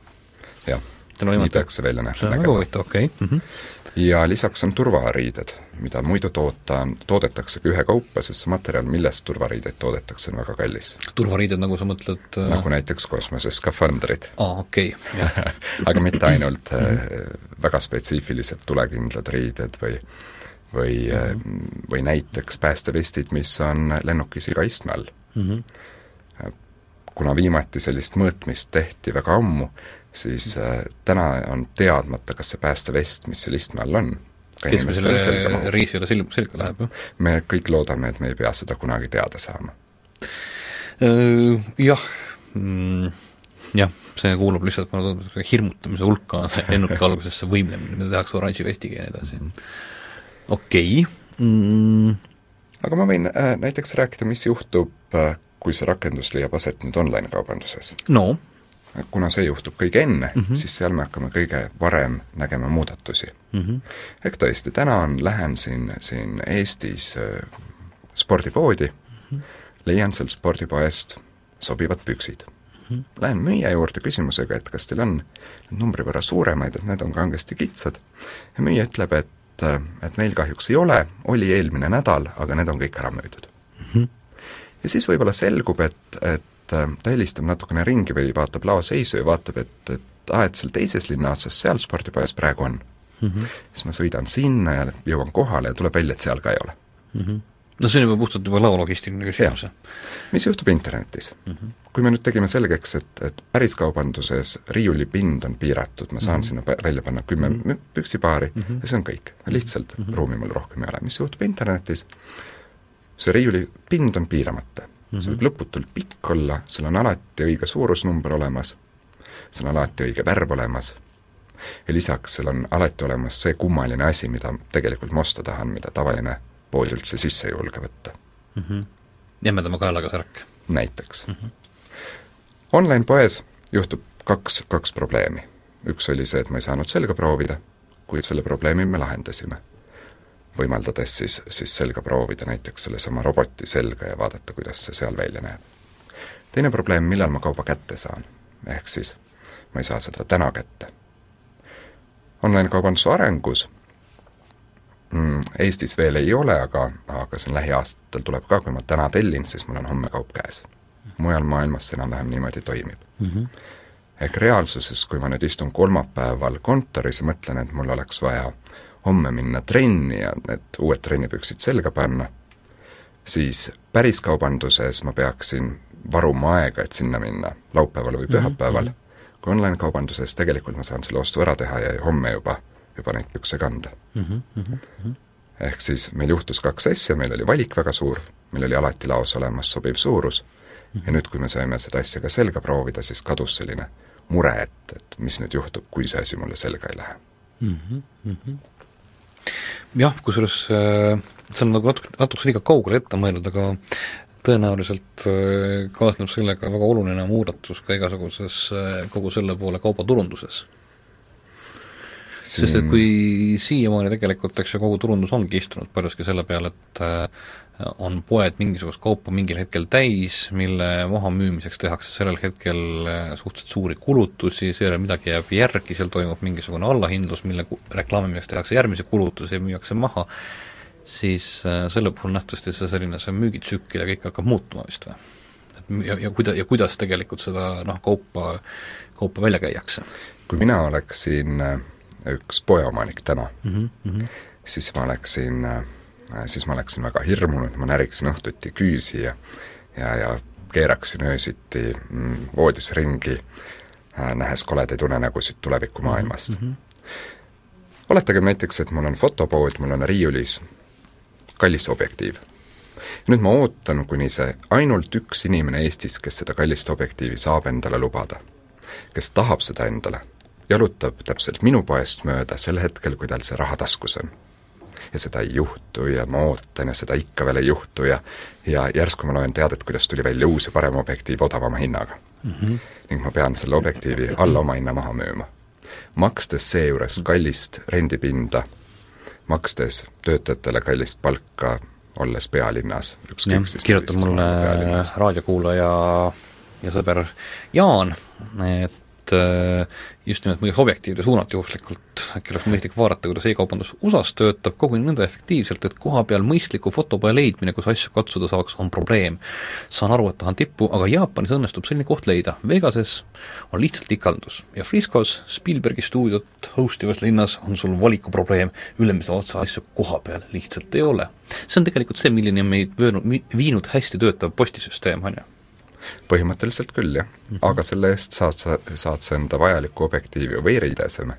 jah, nii peaks see välja näha. see on väga huvitav, okei okay. mm. -hmm ja lisaks on turvariided, mida muidu toota, toodetaksegi ühekaupa, sest see materjal, millest turvariideid toodetakse, on väga kallis. turvariided, nagu sa mõtled äh... nagu näiteks kosmoses skafandrid. aa, okei okay,, jah aga mitte ainult äh, väga spetsiifilised tulekindlad riided või või mm, -hmm. või näiteks päästevestid, mis on lennukis iga istme all mm. -hmm. kuna viimati sellist mõõtmist tehti väga ammu, siis äh, täna on teadmata, kas see päästevest, mis seal istme all on, kes meil selle riisile silm, selga läheb, jah? me kõik loodame, et me ei pea seda kunagi teada saama. Äh, jah mm,, jah, see kuulub lihtsalt, mulle tundub, hirmutamise hulka, see lennuki alguses see võimlemine, mida tehakse oranži vestiga ja nii edasi. okei okay. mm.. aga ma võin äh, näiteks rääkida, mis juhtub äh,, kui see rakendus leiab aset nüüd online-kaubanduses. no kuna see juhtub kõige enne mm, -hmm. siis seal me hakkame kõige varem nägema muudatusi mm. -hmm. ehk tõesti, täna on, lähen siin, siin Eestis äh, spordipoodi mm, -hmm. leian sealt spordipoest sobivad püksid mm. -hmm. Lähen müüja juurde küsimusega, et kas teil on numbri võrra suuremaid, et need on kangesti kitsad, ja müüja ütleb, et, äh, et meil kahjuks ei ole, oli eelmine nädal, aga need on kõik ära müüdud mm. -hmm. ja siis võib-olla selgub, et, et äh, ta helistab natukene ringi või vaatab laoseisu ja vaatab, et, et aa, et seal teises linna otsas, seal spordipoes praegu on mm. -hmm. siis ma sõidan sinna ja jõuan kohale ja tuleb välja, et seal ka ei ole mm. -hmm. no see on juba puhtalt juba laologistiline küsimus. mis juhtub internetis mm? -hmm. kui me nüüd tegime selgeks, et, et päris kaubanduses riiulipind on piiratud, ma saan mm -hmm. sinna välja panna kümme mm -hmm. püksipaari mm -hmm. ja see on kõik. lihtsalt mm -hmm. ruumi mul rohkem ei ole. mis juhtub internetis, see riiulipind on piiramata. -hmm. see võib lõputult pikk olla, seal on alati õige suurusnumber olemas, seal on alati õige värv olemas ja lisaks seal on alati olemas see kummaline asi, mida tegelikult ma osta tahan, mida tavaline pood üldse sisse ei julge võtta mm. -hmm. jämedama kaelaga särk. näiteks mm. -hmm. Online-poes juhtub kaks, kaks probleemi. üks oli see, et ma ei saanud selga proovida, kuid selle probleemi me lahendasime võimaldades siis, siis selga proovida näiteks sellesama roboti selga ja vaadata, kuidas see seal välja näeb. teine probleem, millal ma kauba kätte saan, ehk siis ma ei saa seda täna kätte. Online-kaubanduse arengus mm, Eestis veel ei ole, aga, aga siin lähiaastatel tuleb ka, kui ma täna tellin, siis mul on homme kaup käes. mujal maailmas see enam-vähem niimoodi toimib mm. -hmm. ehk reaalsuses, kui ma nüüd istun kolmapäeval kontoris ja mõtlen, et mul oleks vaja homme minna trenni ja need uued trennipüksid selga panna, siis päris kaubanduses ma peaksin varuma aega, et sinna minna laupäeval või mhm, pühapäeval mm, -hmm. kui online-kaubanduses tegelikult ma saan selle ostu ära teha ja homme juba, juba neid pükse kanda mm. -hmm. ehk siis meil juhtus kaks asja, meil oli valik väga suur, meil oli alati laos olemas sobiv suurus mm, -hmm. ja nüüd, kui me saime seda asja ka selga proovida, siis kadus selline mure, et, et mis nüüd juhtub, kui see asi mulle selga ei lähe mm. -hmm jah, kusjuures äh, see on nagu natuke, natukese liiga kaugele ette mõeldud, aga tõenäoliselt äh, kaasneb sellega väga oluline muudatus ka igasuguses äh, kogu selle poole kaubaturunduses Siin... sest et kui siiamaani tegelikult, eks ju, kogu turundus ongi istunud paljuski selle peale, et on poed mingisugust kaupa mingil hetkel täis, mille mahamüümiseks tehakse sellel hetkel äh, suhteliselt suuri kulutusi, seejärel midagi jääb järgi, seal toimub mingisugune allahindlus, mille reklaamimiseks tehakse järgmisi kulutusi ja müüakse maha, siis äh, selle puhul nähtavasti see selline, see müügitsükkel ja kõik hakkab muutuma vist või? et ja, ja kuida-, ja kuidas tegelikult seda noh, kaupa, kaupa välja käiakse? kui mina oleksin äh, üks poeomanik täna mm, -hmm. siis ma oleksin äh, siis ma oleksin väga hirmunud, ma näriksin õhtuti küüsi ja ja, ja keeraksin öösiti mm, voodis ringi, äh, nähes koledaid unenägusid tulevikumaailmast mm. -hmm. oletagem näiteks, et mul on fotopood, mul on riiulis kallis objektiiv. nüüd ma ootan, kuni see ainult üks inimene Eestis, kes seda kallist objektiivi saab endale lubada, kes tahab seda endale, jalutab täpselt minu poest mööda sel hetkel, kui tal see raha taskus on ja seda ei juhtu ja ma ootan ja seda ikka veel ei juhtu ja ja järsku ma loen teadet, kuidas tuli välja uus ja parem objektiiv odavama hinnaga mm. -hmm. ning ma pean selle objektiivi alla omahinna maha müüma. makstes seejuures kallist rendipinda, makstes töötajatele kallist palka, olles pealinnas, ükskõik siis kirjutab mulle raadiokuulaja ja sõber Jaan, et just nimelt muideks objektiivide suunalt juhuslikult äkki oleks mõistlik vaadata, kuidas e-kaubandus USA-s töötab koguni nõnda efektiivselt, et koha peal mõistliku fotopoe leidmine, kus asju katsuda saaks, on probleem. saan aru, et tahan tippu, aga Jaapanis õnnestub selline koht leida. Vegases on lihtsalt ikaldus ja Friscos, Spielbergi stuudiot host ivas linnas on sul valikuprobleem, ülemise otsa asju koha peal lihtsalt ei ole. see on tegelikult see, milline on meid vöönud, viinud hästi töötav postisüsteem, on ju põhimõtteliselt küll, jah mm. -hmm. aga selle eest saad sa, saad sa enda vajaliku objektiivi või riideseme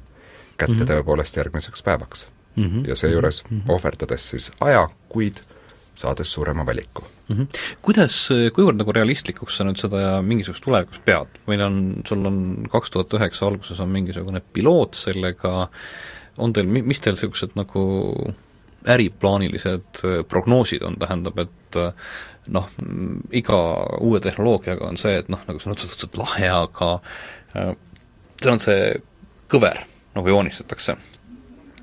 kätte mm -hmm. tõepoolest järgmiseks päevaks mm. -hmm. ja seejuures mm -hmm. ohverdades siis aja, kuid saades suurema valiku mm. -hmm. Kuidas, kuivõrd nagu realistlikuks sa nüüd seda mingisugust tulevikus pead? meil on, sul on kaks tuhat üheksa alguses on mingisugune piloot sellega, on teil, mis teil niisugused nagu äriplaanilised prognoosid on, tähendab, et noh, iga uue tehnoloogiaga on see, et noh, nagu otseses mõttes, et lahe, aga äh, see on see kõver, nagu joonistatakse,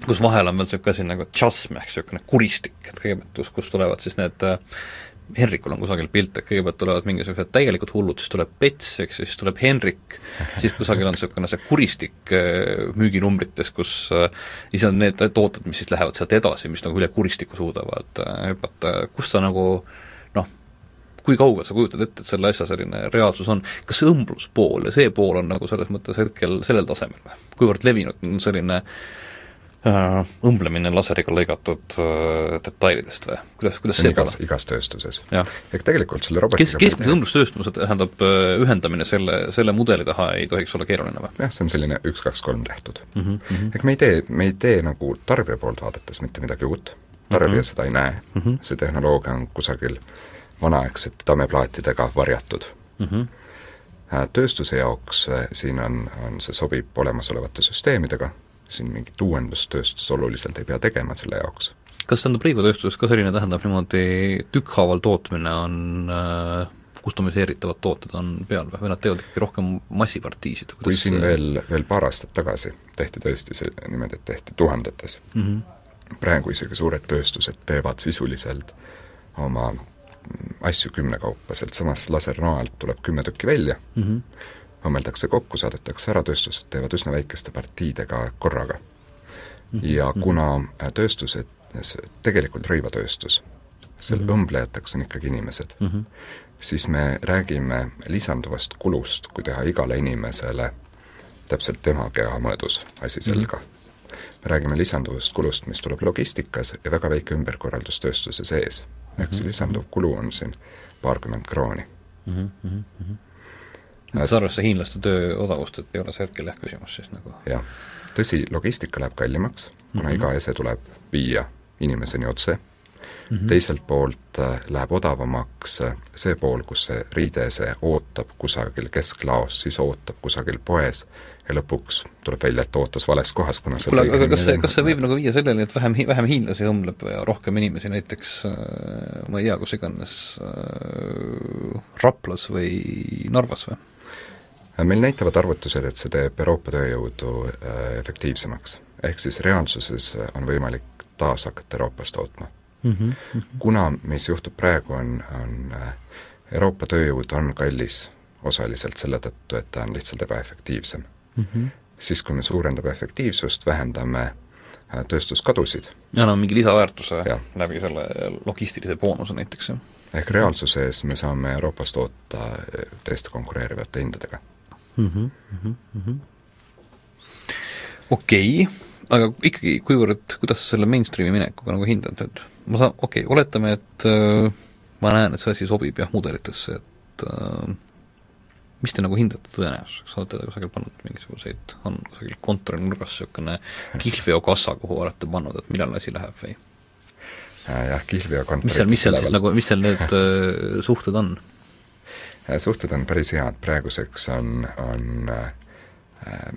kus vahel on veel niisugune asi nagu tšasm ehk niisugune kuristik, et kõigepealt, kus, kust tulevad siis need äh, Henrikul on kusagil pilt, et kõigepealt tulevad mingisugused täielikud hullud, siis tuleb Pets, eks ju, siis tuleb Henrik, siis kusagil on niisugune see kuristik äh, müüginumbrites, kus siis on need tooted, mis siis lähevad sealt edasi, mis nagu üle kuristiku suudavad hüpata, kus sa nagu äh, kui kaugel sa kujutad ette, et selle asja selline reaalsus on, kas see õmbluspool ja see pool on nagu selles mõttes hetkel sellel tasemel või? kuivõrd levinud on selline äh, õmblemine laseriga lõigatud äh, detailidest või kuidas, kuidas see see igas, igas tööstuses. Ehk tegelikult selle robotiga kes, keskmise õmblustööstuse tähendab, äh, ühendamine selle, selle mudeli taha ei tohiks olla keeruline või jah, see on selline üks, kaks, kolm tehtud mm? -hmm. ehk me ei tee, me ei tee nagu tarbija poolt vaadates mitte midagi uut, tarbija mm -hmm. seda ei näe mm, Mhm. see tehnoloogia on kusagil vanaaegsete tameplaatidega varjatud Mm -hmm. Tööstuse jaoks äh, siin on, on, see sobib olemasolevate süsteemidega, siin mingit uuendustööstus oluliselt ei pea tegema selle jaoks. kas tähendab rõivatööstuses ka selline, tähendab niimoodi tükkhaaval tootmine on äh, kustomiseeritavad tooted on peal või, või nad teevad ikkagi rohkem massipartiisid? kui siin veel, veel paar aastat tagasi tehti tõesti see niimoodi, et tehti tuhandetes mm, -hmm. praegu isegi suured tööstused teevad sisuliselt oma asju kümnekaupa, sealtsamast lasernoa alt tuleb kümme tükki välja mm, -hmm. õmmeldakse kokku, saadetakse ära, tööstused teevad üsna väikeste partiidega korraga mm. -hmm. ja kuna äh, tööstused, tegelikult rõivatööstus, seal mm -hmm. õmblejateks on ikkagi inimesed mm, -hmm. siis me räägime lisanduvast kulust, kui teha igale inimesele täpselt tema keha mõõdus asi selga mm. -hmm. Me räägime lisanduvast kulust, mis tuleb logistikas ja väga väike ümberkorraldus tööstuse sees. ehk see lisanduv kulu on siin paarkümmend krooni mm. -hmm. võttes arvesse hiinlaste töö odavust, et ei ole see hetkel jah küsimus siis nagu jah, tõsi, logistika läheb kallimaks, kuna mm -hmm. iga ese tuleb viia inimeseni otse mm, -hmm. teiselt poolt äh, läheb odavamaks äh, see pool, kus see riideese ootab kusagil kesklaos, siis ootab kusagil poes ja lõpuks tuleb välja, et ootas vales kohas, kuna kuule, aga kas see, kas see võib nagu viia selleni, et vähem, vähem hiinlasi õmbleb ja rohkem inimesi näiteks äh, ma ei tea, kus iganes äh,, Raplas või Narvas või? meil näitavad arvutused, et see teeb Euroopa tööjõudu efektiivsemaks. ehk siis reaalsuses on võimalik taas hakata Euroopas tootma mm. -hmm. kuna mis juhtub praegu, on, on Euroopa tööjõud on kallis osaliselt selle tõttu, et ta on lihtsalt ebaefektiivsem mm. -hmm. siis, kui me suurendame efektiivsust, vähendame tööstuskadusid. ja no mingi lisaväärtuse ja. läbi selle logistilise boonuse näiteks, jah. ehk reaalsuses me saame Euroopas toota täiesti konkureerivate hindadega mm. -hmm. Mm -hmm. okei okay aga ikkagi, kuivõrd, kuidas sa selle mainstream'i minekuga nagu hindad nüüd? ma saan, okei okay,, oletame, et äh, ma näen, et see asi sobib jah, mudelitesse, et äh, mis te nagu hindate tõenäosuseks, olete te kusagil pannud mingisuguseid, on kusagil kontori nurgas niisugune kihlveokassa, kuhu olete pannud, et millal asi läheb või? jah, kihlveokontor mis seal, mis seal siis nagu, mis seal need äh, suhted on? suhted on päris head, praeguseks on, on äh,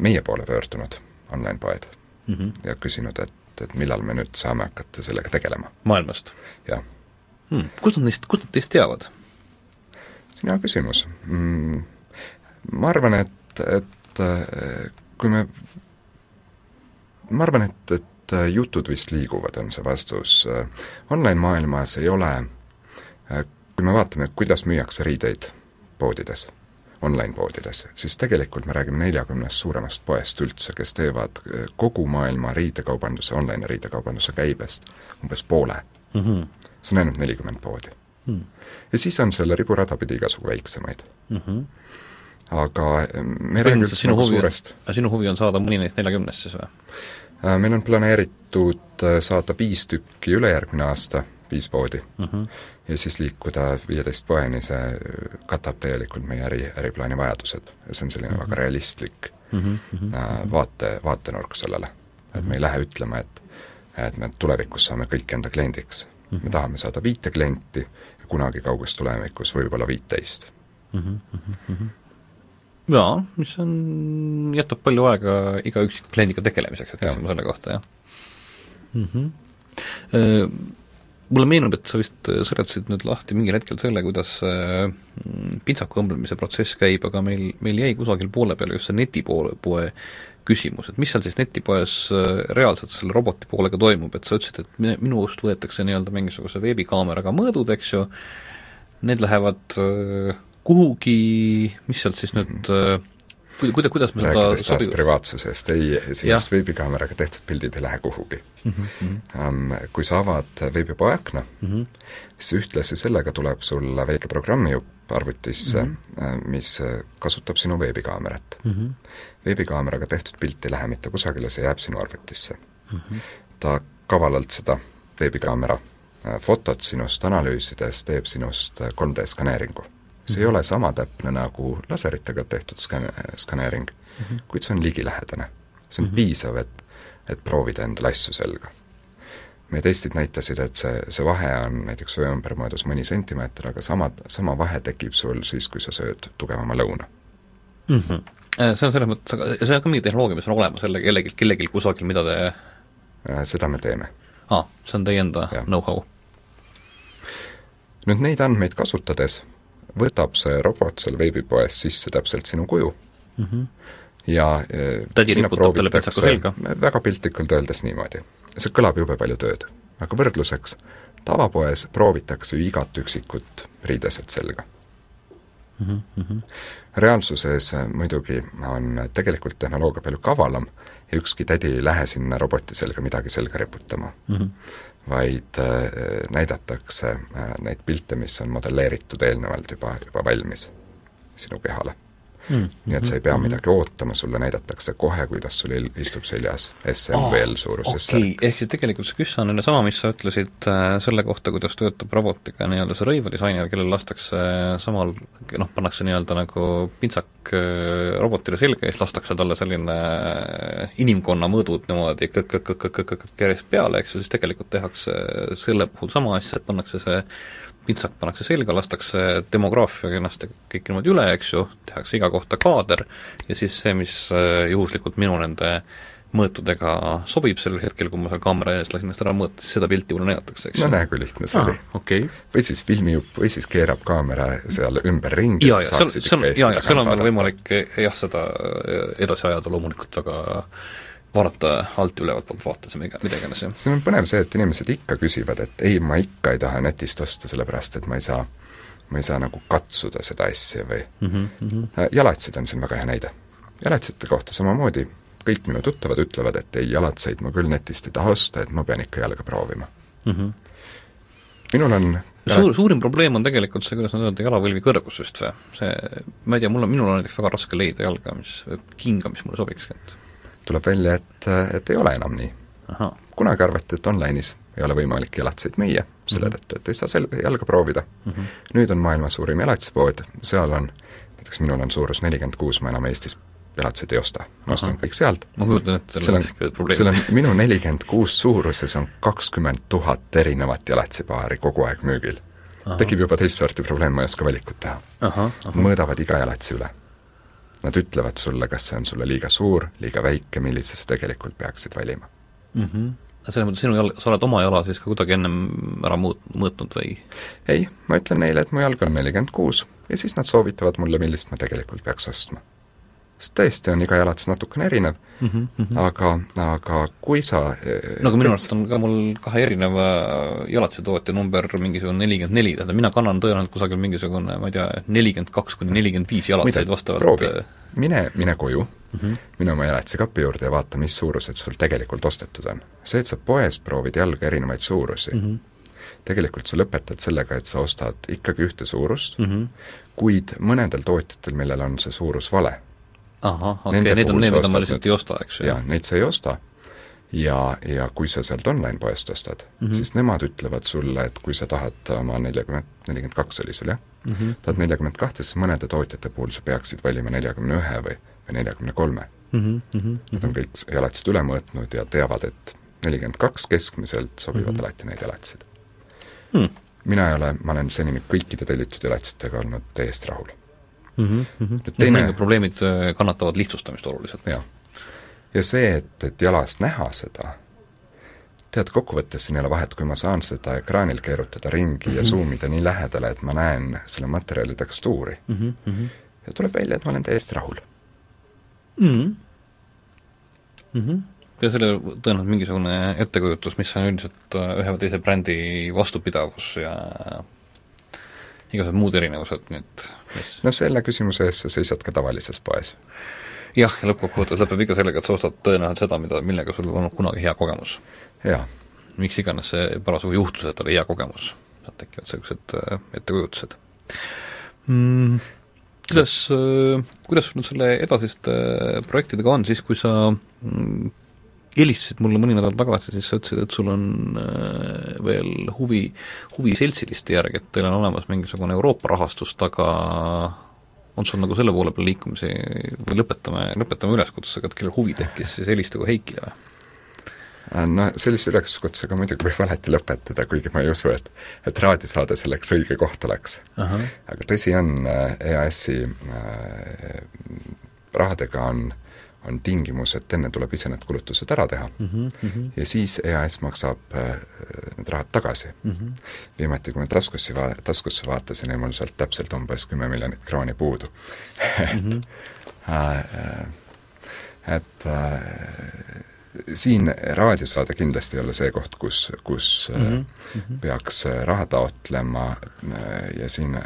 meie poole pöördunud online-poed mm -hmm. ja küsinud, et, et millal me nüüd saame hakata sellega tegelema. maailmast? jah hmm.. kust nad neist, kust nad teist teavad? see on hea küsimus mm,. Ma arvan, et, et kui me, ma arvan, et, et jutud vist liiguvad, on see vastus. Online-maailmas ei ole, kui me vaatame, kuidas müüakse riideid poodides online-poodides, siis tegelikult me räägime neljakümnest suuremast poest üldse, kes teevad kogu maailma riidekaubanduse, online riidekaubanduse käibest umbes poole mm. -hmm. see on ainult nelikümmend poodi mm. -hmm. ja siis on selle riburada pidi igasugu väiksemaid mm. -hmm. aga me ei räägi üldse nagu suurest. sinu huvi on saada mõni neist neljakümnest siis või? meil on planeeritud saada viis tükki ülejärgmine aasta, viis poodi mm. -hmm ja siis liikuda viieteist poeni, see katab täielikult meie äri, äriplaani vajadused. ja see on selline mm -hmm. väga realistlik mm -hmm. vaate, vaatenurk sellele. et me ei lähe ütlema, et et me tulevikus saame kõik enda kliendiks mm. -hmm. me tahame saada viite klienti ja kunagi kauges tulevikus võib-olla viiteist mm. -hmm. jaa, mis on, jätab palju aega iga üksiku kliendiga tegelemiseks, ütlesime selle kohta, jah mm. -hmm mulle meenub, et sa vist seletasid nüüd lahti mingil hetkel selle, kuidas pintsaku õmblemise protsess käib, aga meil, meil jäi kusagil poole peale just see netipoole, poe küsimus, et mis seal siis netipoes reaalselt selle roboti poolega toimub, et sa ütlesid, et minust võetakse nii-öelda mingisuguse veebikaameraga mõõdud, eks ju, need lähevad kuhugi, mis sealt siis nüüd kuida-, kuidas me seda rääkides taas sobi-, privaatsusest, ei, Jah. sinust veebikaameraga tehtud pildid ei lähe kuhugi mm. -hmm. Kui sa avad veebipoe akna mm, -hmm. siis ühtlasi sellega tuleb sulle väike programmijupp arvutisse mm, -hmm. mis kasutab sinu veebikaamerat mm. -hmm. veebikaameraga tehtud pilt ei lähe mitte kusagile, see jääb sinu arvutisse mm. -hmm. ta kavalalt seda veebikaamera äh, fotot sinust analüüsides teeb sinust 3D skaneeringu. See ei ole sama täpne nagu laseritega tehtud skan-, skaneering mm, -hmm. kuid see on ligilähedane. see on mm -hmm. piisav, et, et proovida endale asju selga. meie testid näitasid, et see, see vahe on näiteks öö ümber mõõdus mõni sentimeeter, aga sama, sama vahe tekib sul siis, kui sa sööd tugevama lõuna. mm. -hmm. see on selles mõttes, aga see on ka mingi tehnoloogia, mis on olemas jälle kellelgi, kellelgi kusagil, mida te Äh, seda me teeme. aa ah,, see on teie enda know-how? nüüd neid andmeid kasutades võtab see robot seal veebipoes sisse täpselt sinu kuju mm. -hmm. ja Tädi sinna riputab talle pintsaku selga. väga piltlikult öeldes niimoodi. see kõlab jube palju tööd. aga võrdluseks, tavapoes proovitakse ju igat üksikut riideset selga mm. -hmm. reaalsuses äh, muidugi on tegelikult tehnoloogia palju kavalam ja ükski tädi ei lähe sinna roboti selga midagi selga riputama mm. -hmm. vaid äh, näidatakse äh, neid pilte, mis on modelleeritud eelnevalt juba, juba valmis sinu kehale Mm. nii et sa ei pea midagi ootama, sulle näidatakse kohe, kuidas sul istub seljas SMVL suuruses okei okay., ehk siis tegelikult see küss on jälle sama, mis sa ütlesid äh, selle kohta, kuidas töötab robotiga nii-öelda see rõivadisainer, kellel lastakse samal noh, pannakse nii-öelda nagu pintsak äh, robotile selga ja siis lastakse talle selline äh, inimkonna mõõdud niimoodi kõkk-kõkk-kõkk-kõkk järjest peale, eks ju, siis tegelikult tehakse selle puhul sama asja, et pannakse see pintsak pannakse selga, lastakse demograafia kenasti kõik niimoodi üle, eks ju, tehakse iga kohta kaader ja siis see, mis äh, juhuslikult minu nende mõõtudega sobib sellel hetkel, kui ma seal kaamera ees lasin ennast ära mõõta, siis seda pilti mulle näidatakse, eks no ju. näe, kui lihtne see oli. okei. või siis filmijupp või siis keerab kaamera seal ümberringi, et ja sa saaksid ikka Eesti jaa, ja seal on veel võimalik eh, jah, seda eh, edasi ajada loomulikult väga vaadata alt ülevalt poolt vaates ja mida, iganes, jah. siin on põnev see, et inimesed ikka küsivad, et ei, ma ikka ei taha netist osta, sellepärast et ma ei saa, ma ei saa nagu katsuda seda asja või mm. -hmm. jalatsid on siin väga hea näide. jalatsite kohta samamoodi, kõik minu tuttavad ütlevad, et ei, jalatseid ma küll netist ei taha osta, et ma pean ikka jalga proovima. Mm -hmm. minul on suur, suurim probleem on tegelikult see, kuidas nad öelda, jalavõlvi kõrgus just või, see, ma ei tea, mul on, minul on näiteks väga raske leida jalga, mis, kinga, mis mulle sobikski, et tuleb välja, et, et ei ole enam nii. kunagi arvati, et online'is ei ole võimalik jalatseid müüa, selle Mhm. tõttu, et ei saa sel-, jalga proovida mm. -hmm. nüüd on maailma suurim jalatsipood, seal on, näiteks minul on suurus nelikümmend kuus, ma enam Eestis jalatseid ei osta, ma ostan kõik sealt. ma kujutan ette, seal on seal on minu nelikümmend kuus suuruses on kakskümmend tuhat erinevat jalatsipaari kogu aeg müügil. tekib juba teist sorti probleem, ma ei oska valikut teha. mõõdavad iga jalatsi üle. Nad ütlevad sulle, kas see on sulle liiga suur, liiga väike, millise sa tegelikult peaksid valima. mhmh. selles mõttes sinu jalg, sa oled oma jala siis ka kuidagi ennem ära muut-, mõõtnud või? ei, ma ütlen neile, et mu jalg on nelikümmend kuus ja siis nad soovitavad mulle, millist ma tegelikult peaks ostma. Sest tõesti on iga jalatis natukene erinev mm. -hmm. aga, aga kui sa eh, no aga minu arust on ka mul kahe erineva jalatusetootja number mingisugune nelikümmend neli, tähendab mina kannan tõenäoliselt kusagil mingisugune, ma ei tea, nelikümmend kaks kuni nelikümmend viis jalatseid vastavalt proovi äh,, mine, mine koju mm. -hmm. mine oma jalatsikapi juurde ja vaata, mis suurused sul tegelikult ostetud on. see, et sa poes proovid jalga erinevaid suurusi mm. -hmm. tegelikult sa lõpetad sellega, et sa ostad ikkagi ühte suurust mm. -hmm. kuid mõnedel tootjatel, millel on see suurus vale, ahah, okei okay,, need on need, mida ma lihtsalt ei osta, eks ju? ja neid sa ei osta, ja, ja kui sa sealt online-poest ostad mm, Mhm. -hmm. siis nemad ütlevad sulle, et kui sa tahad oma neljakümmet, nelikümmend kaks oli sul jah mm Mhm. -hmm. tahad neljakümmet kahte, siis mõnede tootjate puhul sa peaksid valima neljakümne ühe või, või neljakümne kolme. Mhm, mhm, Nad on kõik jalatsid üle mõõtnud ja teavad, et nelikümmend kaks keskmiselt sobivad mm -hmm. alati need jalatsid Hmm. mina ei ole, ma olen senini kõikide tellitud jalatsitega olnud täiesti rahul. Mhm, mhm. Nüüd Need teine- probleemid äh, kannatavad lihtsustamist oluliselt. jah. ja see, et, et jalast näha seda, tead, kokkuvõttes siin ei ole vahet, kui ma saan seda ekraanil keerutada ringi ja zoom ida nii lähedale, et ma näen selle materjali tekstuuri. Mhm, mhm. ja tuleb välja, et ma olen täiesti rahul. Mhm. Mhm. ja selle tõenäoliselt mingisugune ettekujutus, mis on üldiselt äh, ühe või teise brändi vastupidavus ja igasugused muud erinevused, nii et mis... no selle küsimuse eest sa seisad ka tavalises poes. jah, ja lõppkokkuvõttes lõpeb ikka sellega, et sa ostad tõenäoliselt seda, mida, millega sul on olnud kunagi hea kogemus. miks iganes see parasjagu juhtus, et oli hea kogemus, sealt tekivad niisugused äh, ettekujutused mm,. Kuidas, äh, kuidas sul nüüd selle edasiste projektidega on siis, kui sa mm, helistasid mulle mõni nädal tagasi, siis sa ütlesid, et sul on äh, veel huvi, huvi seltsiliste järgi, et teil on olemas mingisugune Euroopa rahastus taga, on sul nagu selle poole peal liikumisi või lõpetame, lõpetame üleskutsega, et kellel huvi tekkis, siis helistagu Heikile või? no sellise üleskutsega muidugi võib alati lõpetada, kuigi ma ei usu, et et raadiosaade selleks õige koht oleks. aga tõsi on, äh, EAS-i äh, rahadega on äh, on tingimus, et enne tuleb ise need kulutused ära teha mm -hmm. ja siis EAS maksab äh, need rahad tagasi mm. -hmm. viimati, kui ma taskusse va-, taskusse vaatasin, jäi mul sealt täpselt umbes kümme miljonit krooni puudu et mm -hmm. äh, et äh, siin raadiosaade kindlasti ei ole see koht, kus, kus mm -hmm. peaks raha taotlema äh, ja siin äh,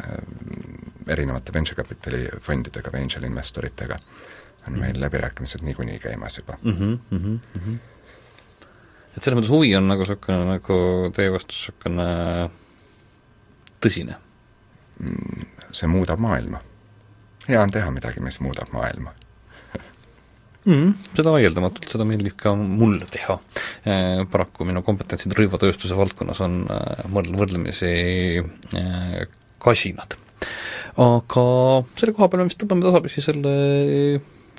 erinevate venture capitali fondidega angel investoritega äh, on meil läbirääkimised niikuinii käimas juba mm. -hmm, mm -hmm. et selles mõttes huvi on nagu niisugune, nagu teie vastus niisugune tõsine mm,? See muudab maailma. hea on teha midagi, mis muudab maailma mm,. Seda vaieldamatult, seda meeldib ka mulle teha eh,. Paraku minu kompetentsid rõivatööstuse valdkonnas on eh, võrdl-, võrdlemisi eh, kasinad. aga selle koha peal me vist tõmbame tasapisi selle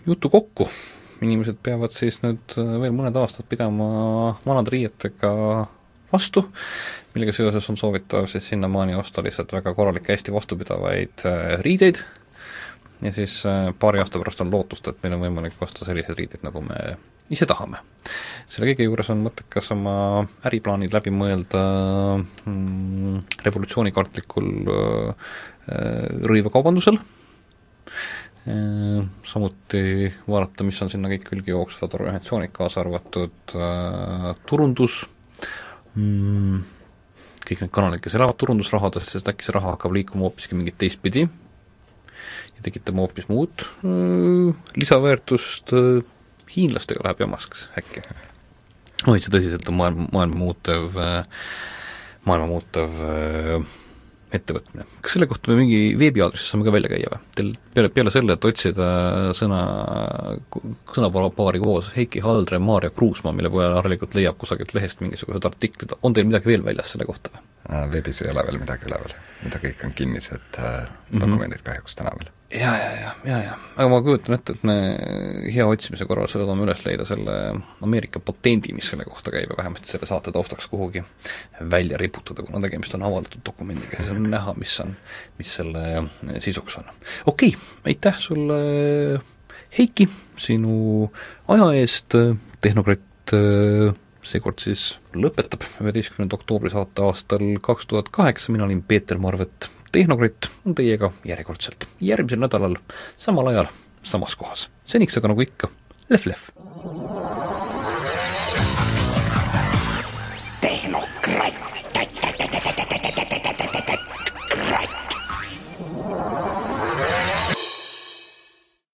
jutu kokku, inimesed peavad siis nüüd äh, veel mõned aastad pidama vanade riietega vastu, millega seoses on soovitav siis sinnamaani osta lihtsalt väga korralikke, hästi vastupidavaid äh, riideid. Ja siis äh, paari aasta pärast on lootust, et meil on võimalik osta selliseid riideid, nagu me ise tahame. selle kõige juures on mõttekas oma äriplaanid läbi mõelda mm, revolutsioonikartlikul äh, rõivakaubandusel. Äh, samuti vaadata, mis on sinna kõik külge jooksvad organisatsioonid, kaasa arvatud äh, turundus mm,, kõik need kanalid, kes elavad turundusrahadest, sest äkki see raha hakkab liikuma hoopiski mingit teistpidi ja tekitama hoopis muud äh, lisaväärtust äh,, hiinlastega läheb jamaks äkki. oi, see tõsiselt on maailma, maailma muutev äh,, maailma muutev äh, ettevõtmine. kas selle kohta me mingi veebiaadressi saame ka välja käia või? Teil peale, peale selle, et otsida sõna, sõnapaari koos Heiki Haldre, Maarja Kruusmaa, mille peale harilikult leiab kusagilt lehest mingisugused artiklid, on teil midagi veel väljas selle kohta või? Äh, veebis ei ole veel midagi üleval, mida kõik on kinnised dokumendid mm -hmm. kahjuks täna veel. Ja, ja, ja, ja, ja, aga ma kujutan ette, et me hea otsimise korral suudame üles leida selle Ameerika patendi, mis selle kohta käib ja vähemasti selle saate taustaks kuhugi välja riputada, kuna tegemist on avaldatud dokumendiga, siis on näha, mis on, mis selle sisuks on. okei okay,, aitäh sulle, Heiki, sinu aja eest, Tehnokratt seekord siis lõpetab üheteistkümnenda oktoobri saate aastal kaks tuhat kaheksa, mina olin Peeter Marvet, Tehnokratt on teiega järjekordselt järgmisel nädalal samal ajal samas kohas. seniks aga nagu ikka, lehv-lehv.